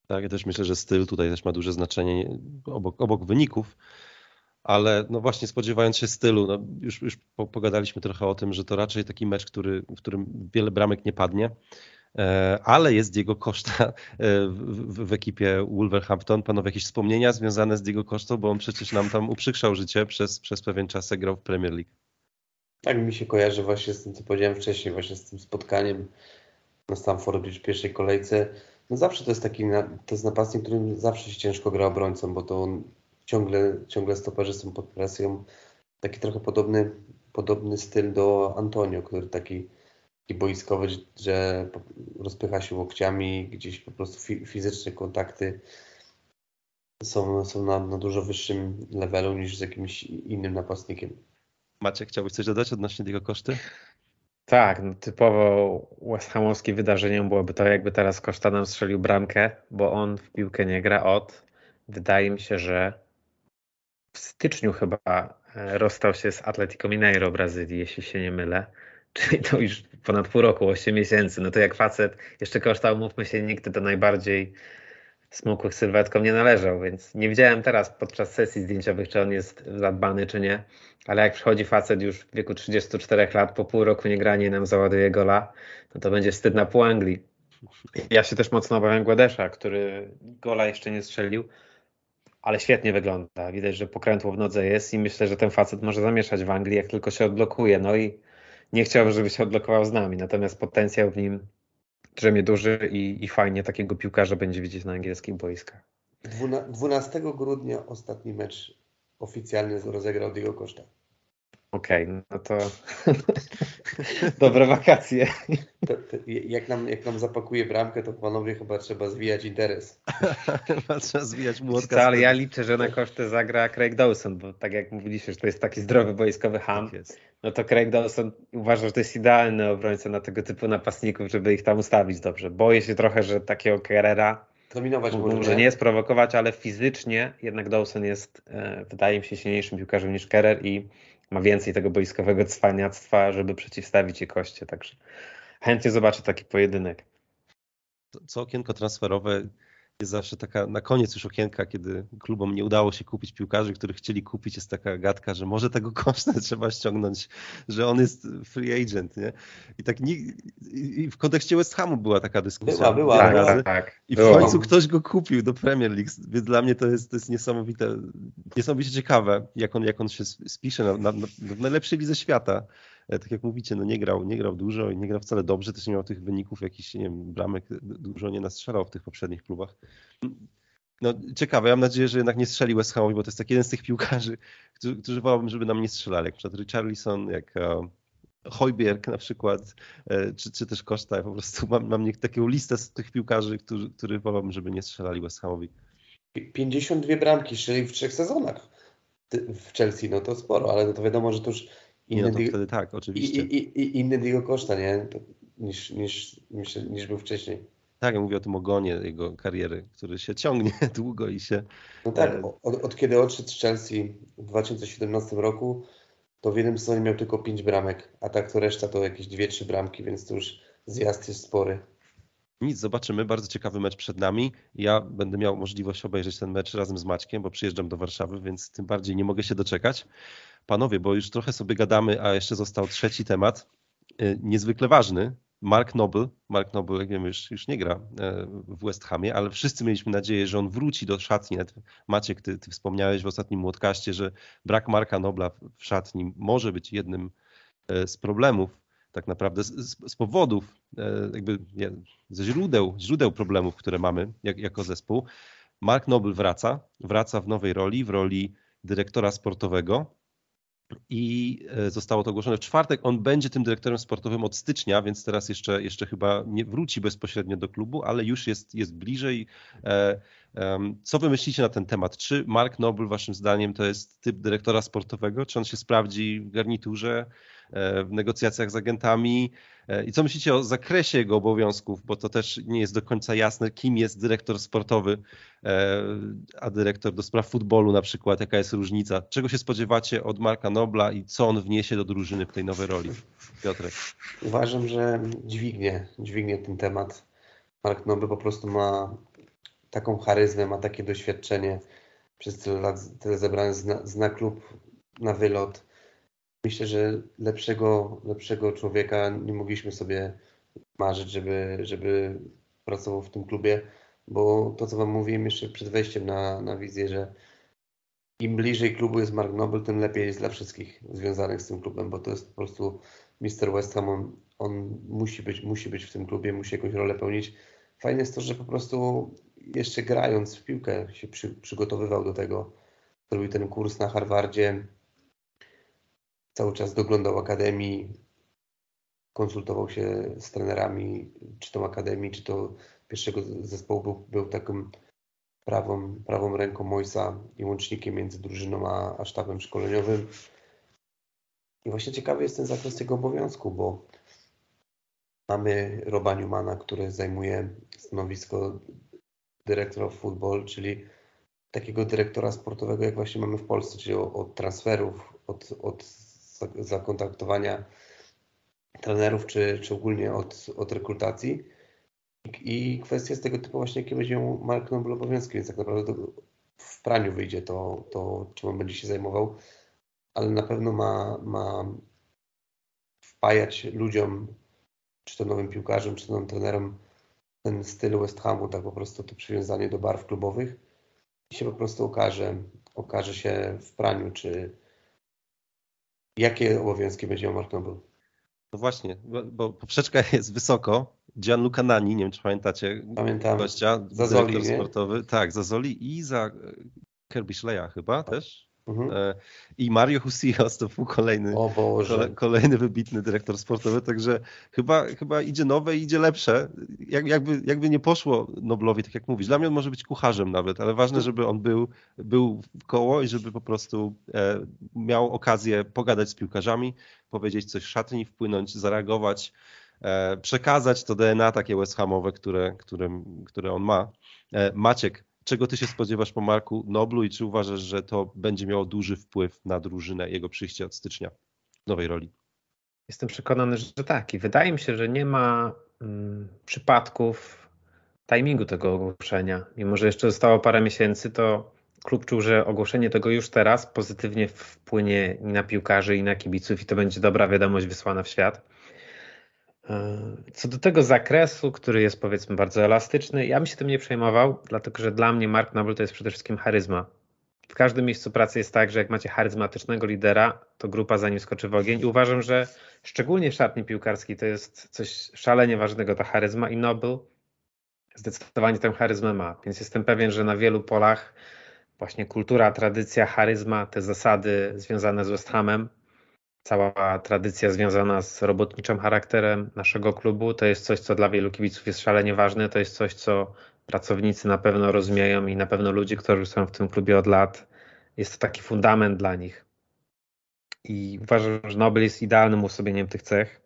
S2: Tak, ja też myślę, że styl tutaj też ma duże znaczenie obok, obok wyników, ale no właśnie spodziewając się stylu, no już, już pogadaliśmy trochę o tym, że to raczej taki mecz, który, w którym wiele bramek nie padnie. E, ale jest Diego Costa e, w, w, ekipie Wolverhampton. Panowie, jakieś wspomnienia związane z Diego Costa, bo on przecież nam tam uprzykrzał życie przez, przez pewien czas, grał w Premier League.
S3: Tak mi się kojarzy właśnie z tym, co powiedziałem wcześniej, właśnie z tym spotkaniem na Stamford Bridge w pierwszej kolejce. No zawsze to jest taki, to jest napastnik, którym zawsze się ciężko gra obrońcą, bo to on ciągle, ciągle stoperzy są pod presją. Taki trochę podobny, podobny styl do Antonio, który taki i boiskowy, że rozpycha się łokciami, gdzieś po prostu fizyczne kontakty są, są na, na dużo wyższym levelu niż z jakimś innym napastnikiem.
S2: Maciek, chciałbyś coś dodać odnośnie tego koszty?
S4: Tak, no typowo West Hamowskie wydarzeniem byłoby to, jakby teraz Koszta nam strzelił bramkę, bo on w piłkę nie gra od, wydaje mi się, że w styczniu chyba e, rozstał się z Atletico Mineiro Brazylii, jeśli się nie mylę czyli to już ponad pół roku, 8 miesięcy, no to jak facet jeszcze koształ, mówmy się, nigdy do najbardziej smukłych sylwetką nie należał, więc nie widziałem teraz podczas sesji zdjęciowych, czy on jest zadbany, czy nie, ale jak przychodzi facet już w wieku 34 lat, po pół roku nie granie nam załaduje gola, no to będzie wstyd na pół Anglii. Ja się też mocno obawiam Gładesza, który gola jeszcze nie strzelił, ale świetnie wygląda. Widać, że pokrętło w nodze jest i myślę, że ten facet może zamieszać w Anglii, jak tylko się odblokuje. No i nie chciałbym, żeby się odblokował z nami, natomiast potencjał w nim drzemie duży i, i fajnie takiego piłkarza będzie widzieć na angielskich boiskach.
S3: 12 grudnia ostatni mecz oficjalny rozegrał Diego Costa.
S4: Okej, okay, no to dobre wakacje.
S3: To, to, jak, nam, jak nam zapakuje bramkę, to panowie chyba trzeba zwijać interes.
S2: chyba trzeba zwijać młotka.
S4: Ale ja liczę, że na koszty zagra Craig Dawson, bo tak jak mówiliście, że to jest taki zdrowy boiskowy ham, tak no to Craig Dawson uważa, że to jest idealny obrońca na tego typu napastników, żeby ich tam ustawić dobrze. Boję się trochę, że takiego Carrera
S3: Dominować może,
S4: może nie sprowokować, ale fizycznie jednak Dawson jest, e, wydaje mi się, silniejszym piłkarzem niż Kerer i ma więcej tego boiskowego cwaniactwa, żeby przeciwstawić je koście. Także chętnie zobaczę taki pojedynek.
S2: Co okienko transferowe jest zawsze taka, na koniec już okienka, kiedy klubom nie udało się kupić piłkarzy, których chcieli kupić, jest taka gadka, że może tego koszta trzeba ściągnąć, że on jest free agent, nie? I tak nie, i w kontekście West Hamu była taka dyskusja.
S3: Była, była. Tak,
S2: razy, tak, I w końcu ktoś go kupił do Premier League, więc dla mnie to jest, to jest niesamowite, niesamowicie ciekawe, jak on, jak on się spisze na, na, na, w najlepszej lidze świata. E, tak jak mówicie, no nie grał, nie grał dużo i nie grał wcale dobrze, też nie miał tych wyników jakichś, nie wiem, bramek dużo nie nastrzelał w tych poprzednich klubach. No ciekawe, ja mam nadzieję, że jednak nie strzeli West Hamowi, bo to jest taki jeden z tych piłkarzy, którzy, którzy wolałbym, żeby nam nie strzelali, jak przykład Richarlison, jak e, Hojbjerg na przykład, e, czy, czy też Koszta. Po prostu mam, mam taką listę z tych piłkarzy, którzy, których wolałbym, żeby nie strzelali West Hamowi.
S3: 52 bramki strzeli w trzech sezonach w Chelsea, no to sporo, ale no to wiadomo, że to już
S2: Inny nie, no to wtedy tak, oczywiście.
S3: I, i, i inny Diego Costa, nie? Niż, niż, niż, niż był wcześniej.
S2: Tak, ja mówię o tym ogonie jego kariery, który się ciągnie długo i się...
S3: No tak, e, od, od kiedy odszedł z Chelsea w 2017 roku, to w jednym sezonie miał tylko 5 bramek, a tak to reszta to jakieś 2-3 bramki, więc to już zjazd jest spory.
S2: Nic, zobaczymy. Bardzo ciekawy mecz przed nami. Ja będę miał możliwość obejrzeć ten mecz razem z Maćkiem, bo przyjeżdżam do Warszawy, więc tym bardziej nie mogę się doczekać. Panowie, bo już trochę sobie gadamy, a jeszcze został trzeci temat, y, niezwykle ważny. Mark Noble, Mark Noble, jak wiemy, już, już nie gra e, w West Hamie, ale wszyscy mieliśmy nadzieję, że on wróci do szatni. Maciek, ty, ty wspomniałeś w ostatnim młotkaście, że brak Marka Nobla w szatni może być jednym e, z problemów, tak naprawdę z, z powodów, e, jakby ze źródeł, źródeł problemów, które mamy jak, jako zespół. Mark Noble wraca, wraca w nowej roli, w roli dyrektora sportowego i e, zostało to ogłoszone w czwartek. On będzie tym dyrektorem sportowym od stycznia, więc teraz jeszcze, jeszcze chyba nie wróci bezpośrednio do klubu, ale już jest, jest bliżej. E, co wy myślicie na ten temat? Czy Mark Noble, waszym zdaniem, to jest typ dyrektora sportowego? Czy on się sprawdzi w garniturze? E, w negocjacjach z agentami. E, I co myślicie o zakresie jego obowiązków, bo to też nie jest do końca jasne, kim jest dyrektor sportowy, e, a dyrektor do spraw futbolu na przykład, jaka jest różnica. Czego się spodziewacie od Marka Nobla i co on wniesie do drużyny w tej nowej roli? Piotrek.
S3: Uważam, że dźwignie, dźwignie ten temat. Mark Noble po prostu ma taką charyzmę, ma takie doświadczenie przez tyle lat tyle zebrane, zna, zna klub na wylot myślę, że lepszego, lepszego człowieka nie mogliśmy sobie marzyć, żeby, żeby pracował w tym klubie, bo to, co Wam mówiłem jeszcze przed wejściem na, na wizję, że im bliżej klubu jest Mark Noble, tym lepiej jest dla wszystkich związanych z tym klubem, bo to jest po prostu Mr. West Ham, on, on musi, być, musi być w tym klubie, musi jakąś rolę pełnić. Fajne jest to, że po prostu jeszcze grając w piłkę się przy, przygotowywał do tego. Zrobił ten kurs na Harvardzie, cały czas doglądał akademii, konsultował się z trenerami, czy to akademii, czy to pierwszego zespołu był, był prawą, prawą ręką Mojsa i łącznikiem między drużyną a, a sztabem szkoleniowym. I właśnie ciekawy jest ten zakres tego obowiązku, bo mamy Roba Newmana, który zajmuje stanowisko dyrektora futbol, czyli takiego dyrektora sportowego, jak właśnie mamy w Polsce, czyli od transferów, od, od zakontaktowania trenerów, czy, czy ogólnie od, od rekrutacji. I, kwestia jest tego typu właśnie, jakie będzie Mark Noble obowiązki, więc tak naprawdę w praniu wyjdzie to, to, czym on będzie się zajmował, ale na pewno ma, ma wpajać ludziom, czy to nowym piłkarzom, czy to nowym trenerom, ten styl West Hamu, tak po prostu to przywiązanie do barw klubowych i się po prostu okaże, okaże się w praniu, czy, Jakie obowiązki będzie miał Mark Noble?
S2: No właśnie, bo, bo poprzeczka jest wysoko. Gianluca Nani, nie wiem czy pamiętacie
S3: Pamiętam.
S2: gościa,
S3: za Zoli, sportowy.
S2: Tak, za Zoli i za Kirby Schleya chyba też. Mhm. E, I Mario Husillos to był kolejny, kolejny wybitny dyrektor sportowy, także chyba, chyba idzie nowe i idzie lepsze. Jak, jakby, jakby nie poszło Noblowi, tak jak mówisz, dla mnie on może być kucharzem nawet, ale ważne, żeby on był, był w koło i żeby po prostu e, miał okazję pogadać z piłkarzami, powiedzieć coś szatni, wpłynąć, zareagować, e, przekazać to DNA takie West Hamowe, które, które, które on ma. E, Maciek, Czego ty się spodziewasz po Marku Noblu i czy uważasz, że to będzie miało duży wpływ na drużynę jego przyjście od stycznia w nowej roli?
S4: Jestem przekonany, że tak. I wydaje mi się, że nie ma mm, przypadków timingu tego ogłoszenia. Mimo, że jeszcze zostało parę miesięcy, to klub czuł, że ogłoszenie tego już teraz pozytywnie wpłynie i na piłkarzy, i na kibiców, i to będzie dobra wiadomość wysłana w świat. E, co do tego zakresu, który jest powiedzmy bardzo elastyczny, ja bym się tym nie przejmował, dlatego że dla mnie Mark Noble to jest przede wszystkim charyzma. W każdym miejscu pracy jest tak, że jak macie charyzmatycznego lidera, to grupa za nim skoczy w ogień i uważam, że szczególnie w szatni piłkarskiej to jest coś szalenie ważnego, ta charyzma i Noble zdecydowanie tę charyzmę ma, więc jestem pewien, że na wielu polach właśnie kultura, tradycja, charyzma, te zasady związane z West Hamem cała tradycja związana z robotniczym charakterem naszego klubu to jest coś, co dla wielu kibiców jest szalenie ważne. To jest coś, co pracownicy na pewno rozumieją i na pewno ludzie, którzy są w tym klubie od lat, jest to taki fundament dla nich. I uważam, że Nobel jest idealnym uosobieniem tych cech.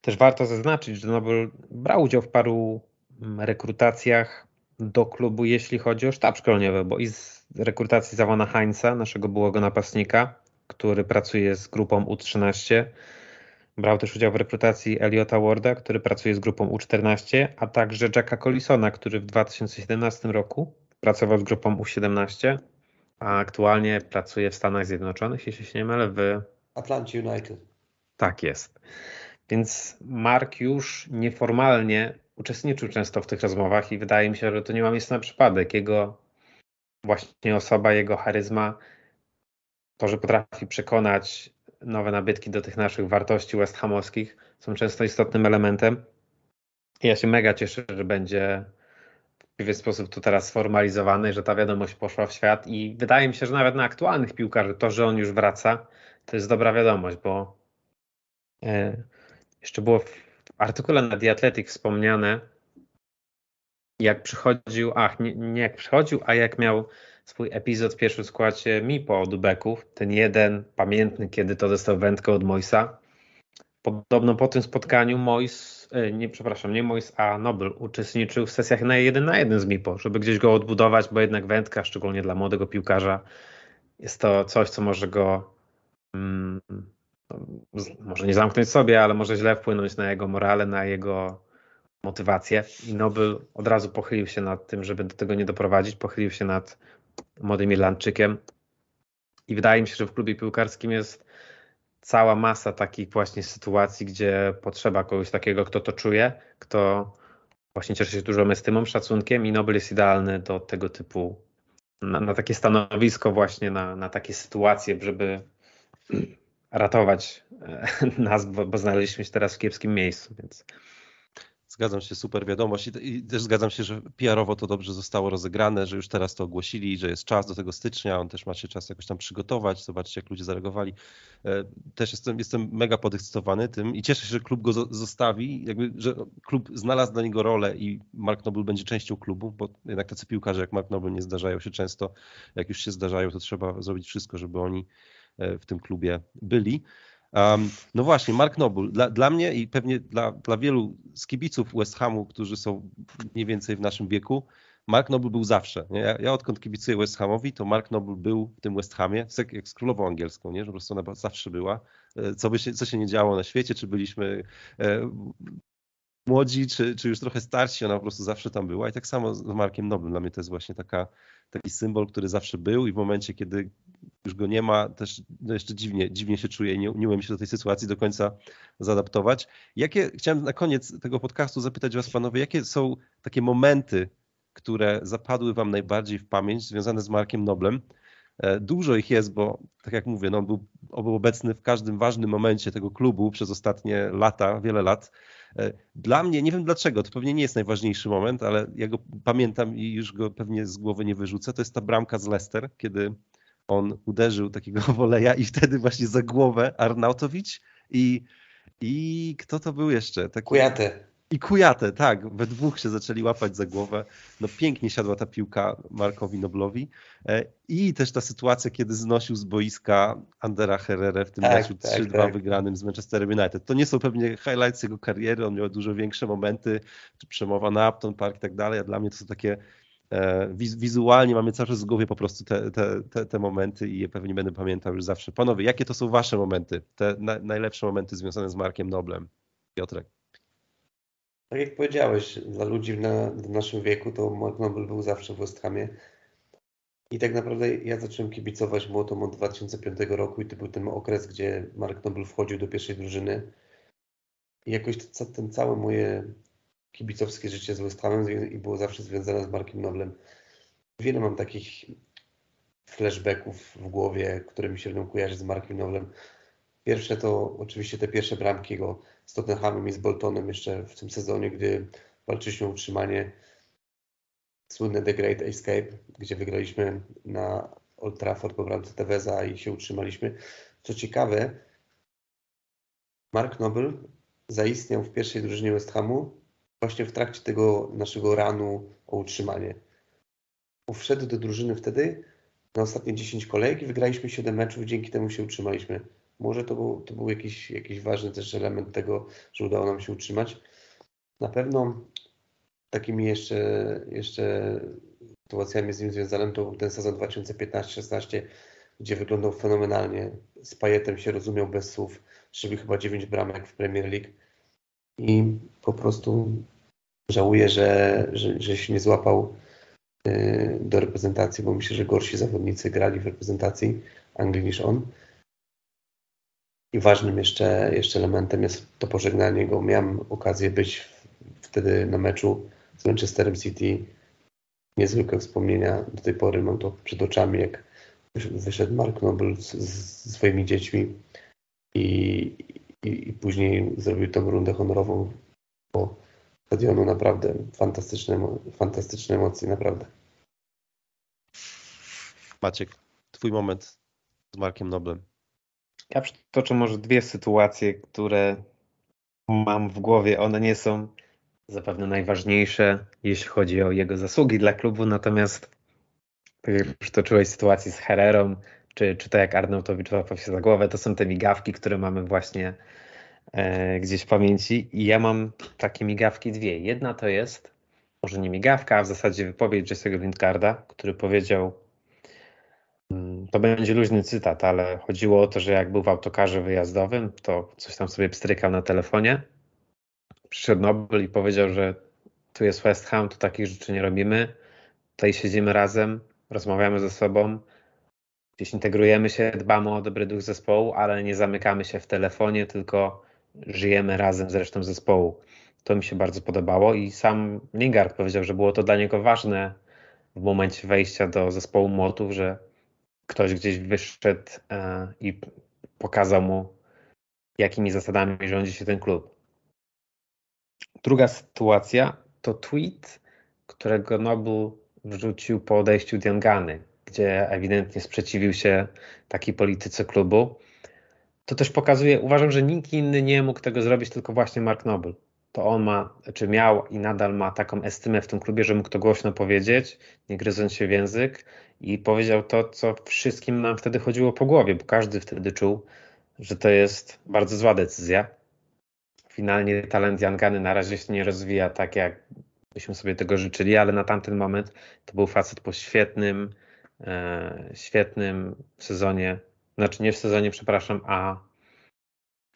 S4: Też warto zaznaczyć, że Nobel brał udział w paru mm, rekrutacjach do klubu, jeśli chodzi o sztab szkoleniowy, bo i z rekrutacji Zawana Heinza, naszego byłego napastnika, który pracuje z grupą U13. Brał też udział w rekrutacji Eliota Warda, który pracuje z grupą U14, a także Jacka Collisona, który w 2017 roku pracował z grupą U17, a aktualnie pracuje w Stanach Zjednoczonych, jeśli się nie mylę, w
S3: Atlantie United.
S4: Tak jest. Więc Mark już nieformalnie uczestniczył często w tych rozmowach i wydaje mi się, że to nie ma miejsca na przypadek. Jego właśnie osoba, jego charyzma to, że potrafi przekonać nowe nabytki do tych naszych wartości West Hamowskich, są często istotnym elementem. I ja się mega cieszę, że będzie w pewien sposób to teraz sformalizowane, że ta wiadomość poszła w świat i wydaje mi się, że nawet na aktualnych piłkarzy to, że on już wraca, to jest dobra wiadomość, bo e, jeszcze było w artykule na The Athletic wspomniane, jak przychodził, ach, nie, nie jak przychodził, a jak miał swój epizod w pierwszym składzie Mipo od Ubeków, ten jeden pamiętny, kiedy to dostał wędkę od Moisa. Podobno po tym spotkaniu Mois, e, nie przepraszam, nie Mois, a Nobel uczestniczył w sesjach na jeden na jeden z Mipo, żeby gdzieś go odbudować, bo jednak wędka, szczególnie dla młodego piłkarza, jest to coś, co może go mm, no, może nie zamknąć sobie, ale może źle wpłynąć na jego morale, na jego motywację. I Nobel od razu pochylił się nad tym, żeby do tego nie doprowadzić, pochylił się nad młodym Irlandczykiem. I wydaje mi się, że w klubie piłkarskim jest cała masa takich właśnie sytuacji, gdzie potrzeba kogoś takiego, kto to czuje, kto właśnie cieszy się dużą estymą, szacunkiem i Nobel jest idealny do tego typu, na, na takie stanowisko właśnie, na, na takie sytuacje, żeby ratować e, nas, bo, bo znaleźliśmy się teraz w kiepskim miejscu, więc
S2: Zgadzam się, super wiadomość I, i też zgadzam się, że PR-owo to dobrze zostało rozegrane, że już teraz to ogłosili, że jest czas do tego stycznia, on też ma się czas jakoś tam przygotować, zobaczcie jak ludzie zareagowali. E, też jestem, jestem mega podekscytowany tym i cieszę się, że klub go zostawi, jakby, że klub znalazł dla niego rolę i Mark Noble będzie częścią klubu, bo jednak tacy piłkarze jak Mark Noble nie zdarzają się często. Jak już się zdarzają, to trzeba zrobić wszystko, żeby oni e, w tym klubie byli. Um, no właśnie, Mark Noble. Dla, dla mnie i pewnie dla, dla wielu z kibiców West Hamu, którzy są mniej więcej w naszym wieku, Mark Noble był zawsze. Nie? Ja, ja odkąd kibicuję West Hamowi, to Mark Noble był w tym West Hamie, jak, jak z królową angielską, nie? że po prostu ona zawsze była. E, co, by się, co się nie działo na świecie, czy byliśmy e, młodzi, czy, czy już trochę starsi, ona po prostu zawsze tam była. I tak samo z Markiem Noble. Dla mnie to jest właśnie taka, taki symbol, który zawsze był i w momencie, kiedy już go nie ma, też no jeszcze dziwnie, dziwnie się czuję i nie, nie umiem się do tej sytuacji do końca zaadaptować. Jakie, chciałem na koniec tego podcastu zapytać was panowie, jakie są takie momenty, które zapadły wam najbardziej w pamięć związane z Markiem Noblem? E, dużo ich jest, bo tak jak mówię, no on był, obecny w każdym ważnym momencie tego klubu przez ostatnie lata, wiele lat. E, dla mnie, nie wiem dlaczego, to pewnie nie jest najważniejszy moment, ale ja go pamiętam i już go pewnie z głowy nie wyrzucę, to jest ta bramka z Leicester, kiedy on uderzył takiego woleja i wtedy właśnie za głowę Arnautowicz i, i kto to był jeszcze?
S3: Taki... Kujate.
S2: I Kujate, tak, we dwóch się zaczęli łapać za głowę. No pięknie siadła ta piłka Markowi Noblowi. E, I też ta sytuacja, kiedy znosił z boiska Andera Herrera w tym tak, meczu 3-2 tak, tak. wygranym z Manchesterem United. To nie są pewnie highlights jego kariery, on miał dużo większe momenty, czy przemowa na Upton Park i tak dalej, a dla mnie to są takie wizualnie mamy cały czas w głowie po prostu te, te, te, te, momenty i je pewnie będę pamiętał już zawsze. Panowie, jakie to są wasze momenty, te na, najlepsze momenty związane z Markiem Noblem? Piotrek.
S3: Tak jak powiedziałeś, dla ludzi na, w naszym wieku to Mark Noble był zawsze w West Hamie. I tak naprawdę ja zacząłem kibicować młotom od 2005 roku i to był ten okres, gdzie Mark Noble wchodził do pierwszej drużyny. I jakoś to, ten całe moje kibicowskie życie z West Hamem i było zawsze związane z Markiem Noblem. Wiele mam takich flashbacków w głowie, które mi się będą kojarzyć z Markiem Noblem. Pierwsze to oczywiście te pierwsze bramki go z Tottenhamem i z Boltonem jeszcze w tym sezonie, gdy walczyliśmy o utrzymanie słynne The Great Escape, gdzie wygraliśmy na Old Trafford po bramce Teveza i się utrzymaliśmy. Co ciekawe, Mark Noble zaistniał w pierwszej drużynie West Hamu właśnie w trakcie tego naszego ranu o utrzymanie. Wszedł do drużyny wtedy na ostatnie 10 kolejek i wygraliśmy 7 meczów, dzięki temu się utrzymaliśmy. Może to był, to był jakiś, jakiś ważny też element tego, że udało nam się utrzymać. Na pewno takimi jeszcze, jeszcze sytuacjami z nim związanymi to był ten sezon 2015-16, gdzie wyglądał fenomenalnie. Z Pajetem się rozumiał bez słów, strzelił chyba 9 bramek w Premier League i po prostu żałuję, że, że, że się nie złapał y, do reprezentacji, bo myślę, że gorsi zawodnicy grali w reprezentacji Anglii niż on. I ważnym jeszcze, jeszcze elementem jest to pożegnanie go. Miałem okazję być wtedy na meczu z Manchesterem City. Niezwykłe wspomnienia. Do tej pory mam to przed oczami, jak wyszedł Mark Noble z, z swoimi dziećmi i, i, i, później zrobił tą rundę honorową po stadionu. Naprawdę fantastyczne, fantastyczne emocje, naprawdę.
S2: Maciek, twój moment z Markiem Noblem.
S4: Ja przytoczę może dwie sytuacje, które mam w głowie. One nie są zapewne najważniejsze, jeśli chodzi o jego zasługi dla klubu, natomiast tak jak przytoczyłeś sytuację z Herrerą, czy, czy to jak Arnautowicz łapał się za głowę, to są te migawki, które mamy właśnie e, gdzieś w pamięci i ja mam takie migawki dwie. Jedna to jest, może nie migawka, a w zasadzie wypowiedź Jesse'ego Lindgarda, który powiedział Mm, to będzie luźny cytat, ale chodziło o to, że jak był w autokarze wyjazdowym, to coś tam sobie pstrykał na telefonie. Przyszedł Nobel i powiedział, że tu jest West Ham, tu takich rzeczy nie robimy. Tutaj siedzimy razem, rozmawiamy ze sobą, gdzieś integrujemy się, dbamy o dobry duch zespołu, ale nie zamykamy się w telefonie, tylko żyjemy razem z resztą zespołu. To mi się bardzo podobało i sam Lingard powiedział, że było to dla niego ważne w momencie wejścia do zespołu Młotów, że ktoś gdzieś wyszedł e, i pokazał mu, jakimi zasadami rządzi się ten klub. Druga sytuacja to tweet, którego Noble wrzucił po odejściu Diangany, gdzie ewidentnie sprzeciwił się takiej polityce klubu. To też pokazuje, uważam, że nikt inny nie mógł tego zrobić, tylko właśnie Mark Noble to on ma, czy miał i nadal ma taką estymę w tym klubie, że mógł to głośno powiedzieć, nie gryząc się w język i powiedział to, co wszystkim nam wtedy chodziło po głowie, bo każdy wtedy czuł, że to jest bardzo zła decyzja. Finalnie talent Jangany na razie się nie rozwija tak, jak byśmy sobie tego życzyli, ale na tamten moment to był facet po świetnym, e, świetnym sezonie, znaczy nie w sezonie, przepraszam, a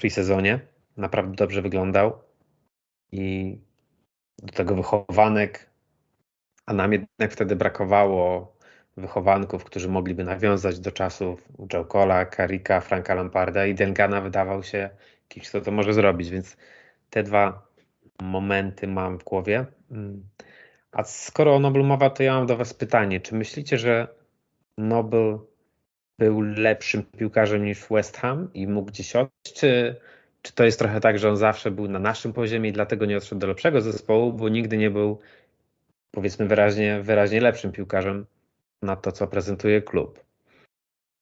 S4: w sezonie. Naprawdę dobrze wyglądał i do tego wychowanek, a nam jednak wtedy brakowało wychowanków, którzy mogliby nawiązać do czasów Joe Cola, Karika, Franka Lamparda i Delgana wydawał się kimś, kto to może zrobić, więc te dwa momenty mam w głowie. Mm. A skoro o Nobel mowa, to ja mam do Was pytanie. Czy myślicie, że Nobel był lepszym piłkarzem niż West Ham i mógł gdzieś odejść, czy czy to jest trochę tak, że on zawsze był na naszym poziomie i dlatego nie odszedł do lepszego zespołu, bo nigdy nie był, powiedzmy, wyraźnie, wyraźnie lepszym piłkarzem na to, co prezentuje klub?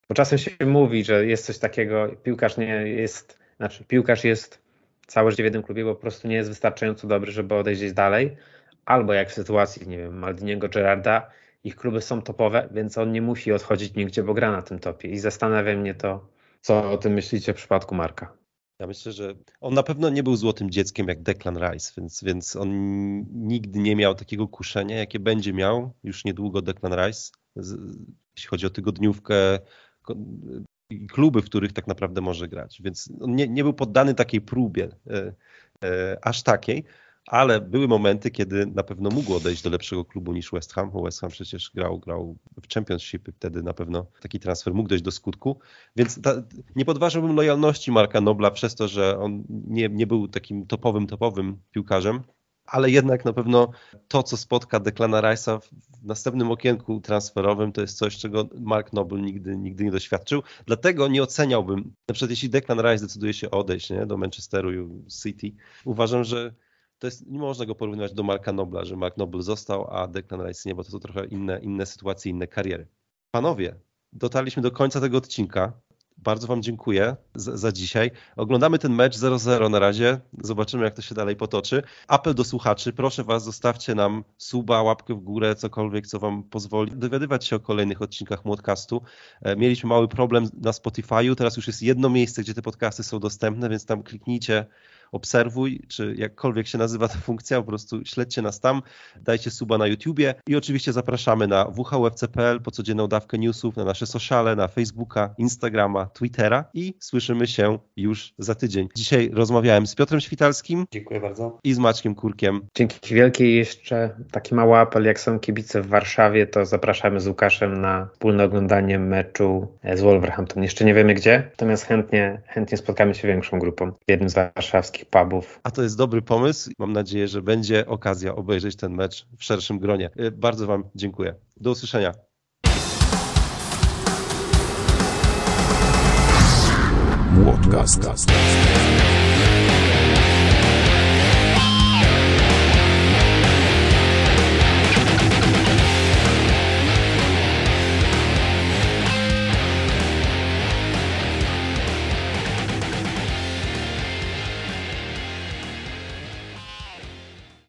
S4: Bo czasem się mówi, że jest coś takiego, piłkarz nie jest, znaczy piłkarz jest całe życie w jednym klubie, bo po prostu nie jest wystarczająco dobry, żeby odejść dalej. Albo jak w sytuacji, nie wiem, Maldiniego Gerarda, ich kluby są topowe, więc on nie musi odchodzić nigdzie, bo gra na tym topie. I zastanawia mnie to, co o tym myślicie w przypadku Marka.
S2: Ja myślę, że on na pewno nie był złotym dzieckiem jak Declan Rice, więc, więc on nigdy nie miał takiego kuszenia, jakie będzie miał już niedługo Declan Rice, jeśli chodzi o tygodniówkę i kluby, w których tak naprawdę może grać. Więc on nie, nie był poddany takiej próbie, e, e, aż takiej, ale były momenty, kiedy na pewno mógł odejść do lepszego klubu niż West Ham, West Ham przecież grał, grał w Championship, wtedy na pewno taki transfer mógł dojść do skutku, więc ta, nie podważałbym lojalności Marka Nobla przez to, że on nie, nie był takim topowym, topowym piłkarzem, ale jednak na pewno to, co spotka Declana Rice'a w następnym okienku transferowym, to jest coś, czego Mark Noble nigdy, nigdy nie doświadczył. Dlatego nie oceniałbym, na przykład jeśli Declan Rice decyduje się odejść nie, do Manchesteru City, uważam, że to jest, nie można go porównywać do Marka Nobla, że Mark Noble został, a Declan Rice nie, bo to są trochę inne, inne sytuacje, inne kariery. Panowie, dotarliśmy do końca tego odcinka. Bardzo Wam dziękuję za, za, dzisiaj. Oglądamy ten mecz 0-0 na razie. Zobaczymy, jak to się dalej potoczy. Apel do słuchaczy. Proszę Was, zostawcie nam suba, łapkę w górę, cokolwiek, co Wam pozwoli dowiadywać się o kolejnych odcinkach Młodcastu. E, mieliśmy mały problem na Spotify'u. Teraz już jest jedno miejsce, gdzie te podcasty są dostępne, więc tam kliknijcie obserwuj, czy jakkolwiek się nazywa ta funkcja, po prostu śledźcie nas tam, dajcie suba na YouTubie i oczywiście zapraszamy na whufc.pl po codzienną dawkę newsów, na nasze sociale, na Facebooka, Instagrama, Twittera i słyszymy się już za tydzień. Dzisiaj rozmawiałem z Piotrem Świtalskim.
S3: Dziękuję bardzo.
S2: I z Maćkiem Kurkiem.
S4: Dzięki wielkie jeszcze taki mały apel, jak są kibice w Warszawie, to zapraszamy z Łukaszem na wspólne oglądanie meczu z Wolverhampton. Jeszcze nie wiemy gdzie, natomiast chętnie, chętnie spotkamy się większą grupą w jednym z warszawskich takich pubów.
S2: A to jest dobry pomysł. Mam nadzieję, że będzie okazja obejrzeć ten mecz w szerszym gronie. Y, bardzo Wam dziękuję. Do usłyszenia. Młodcast.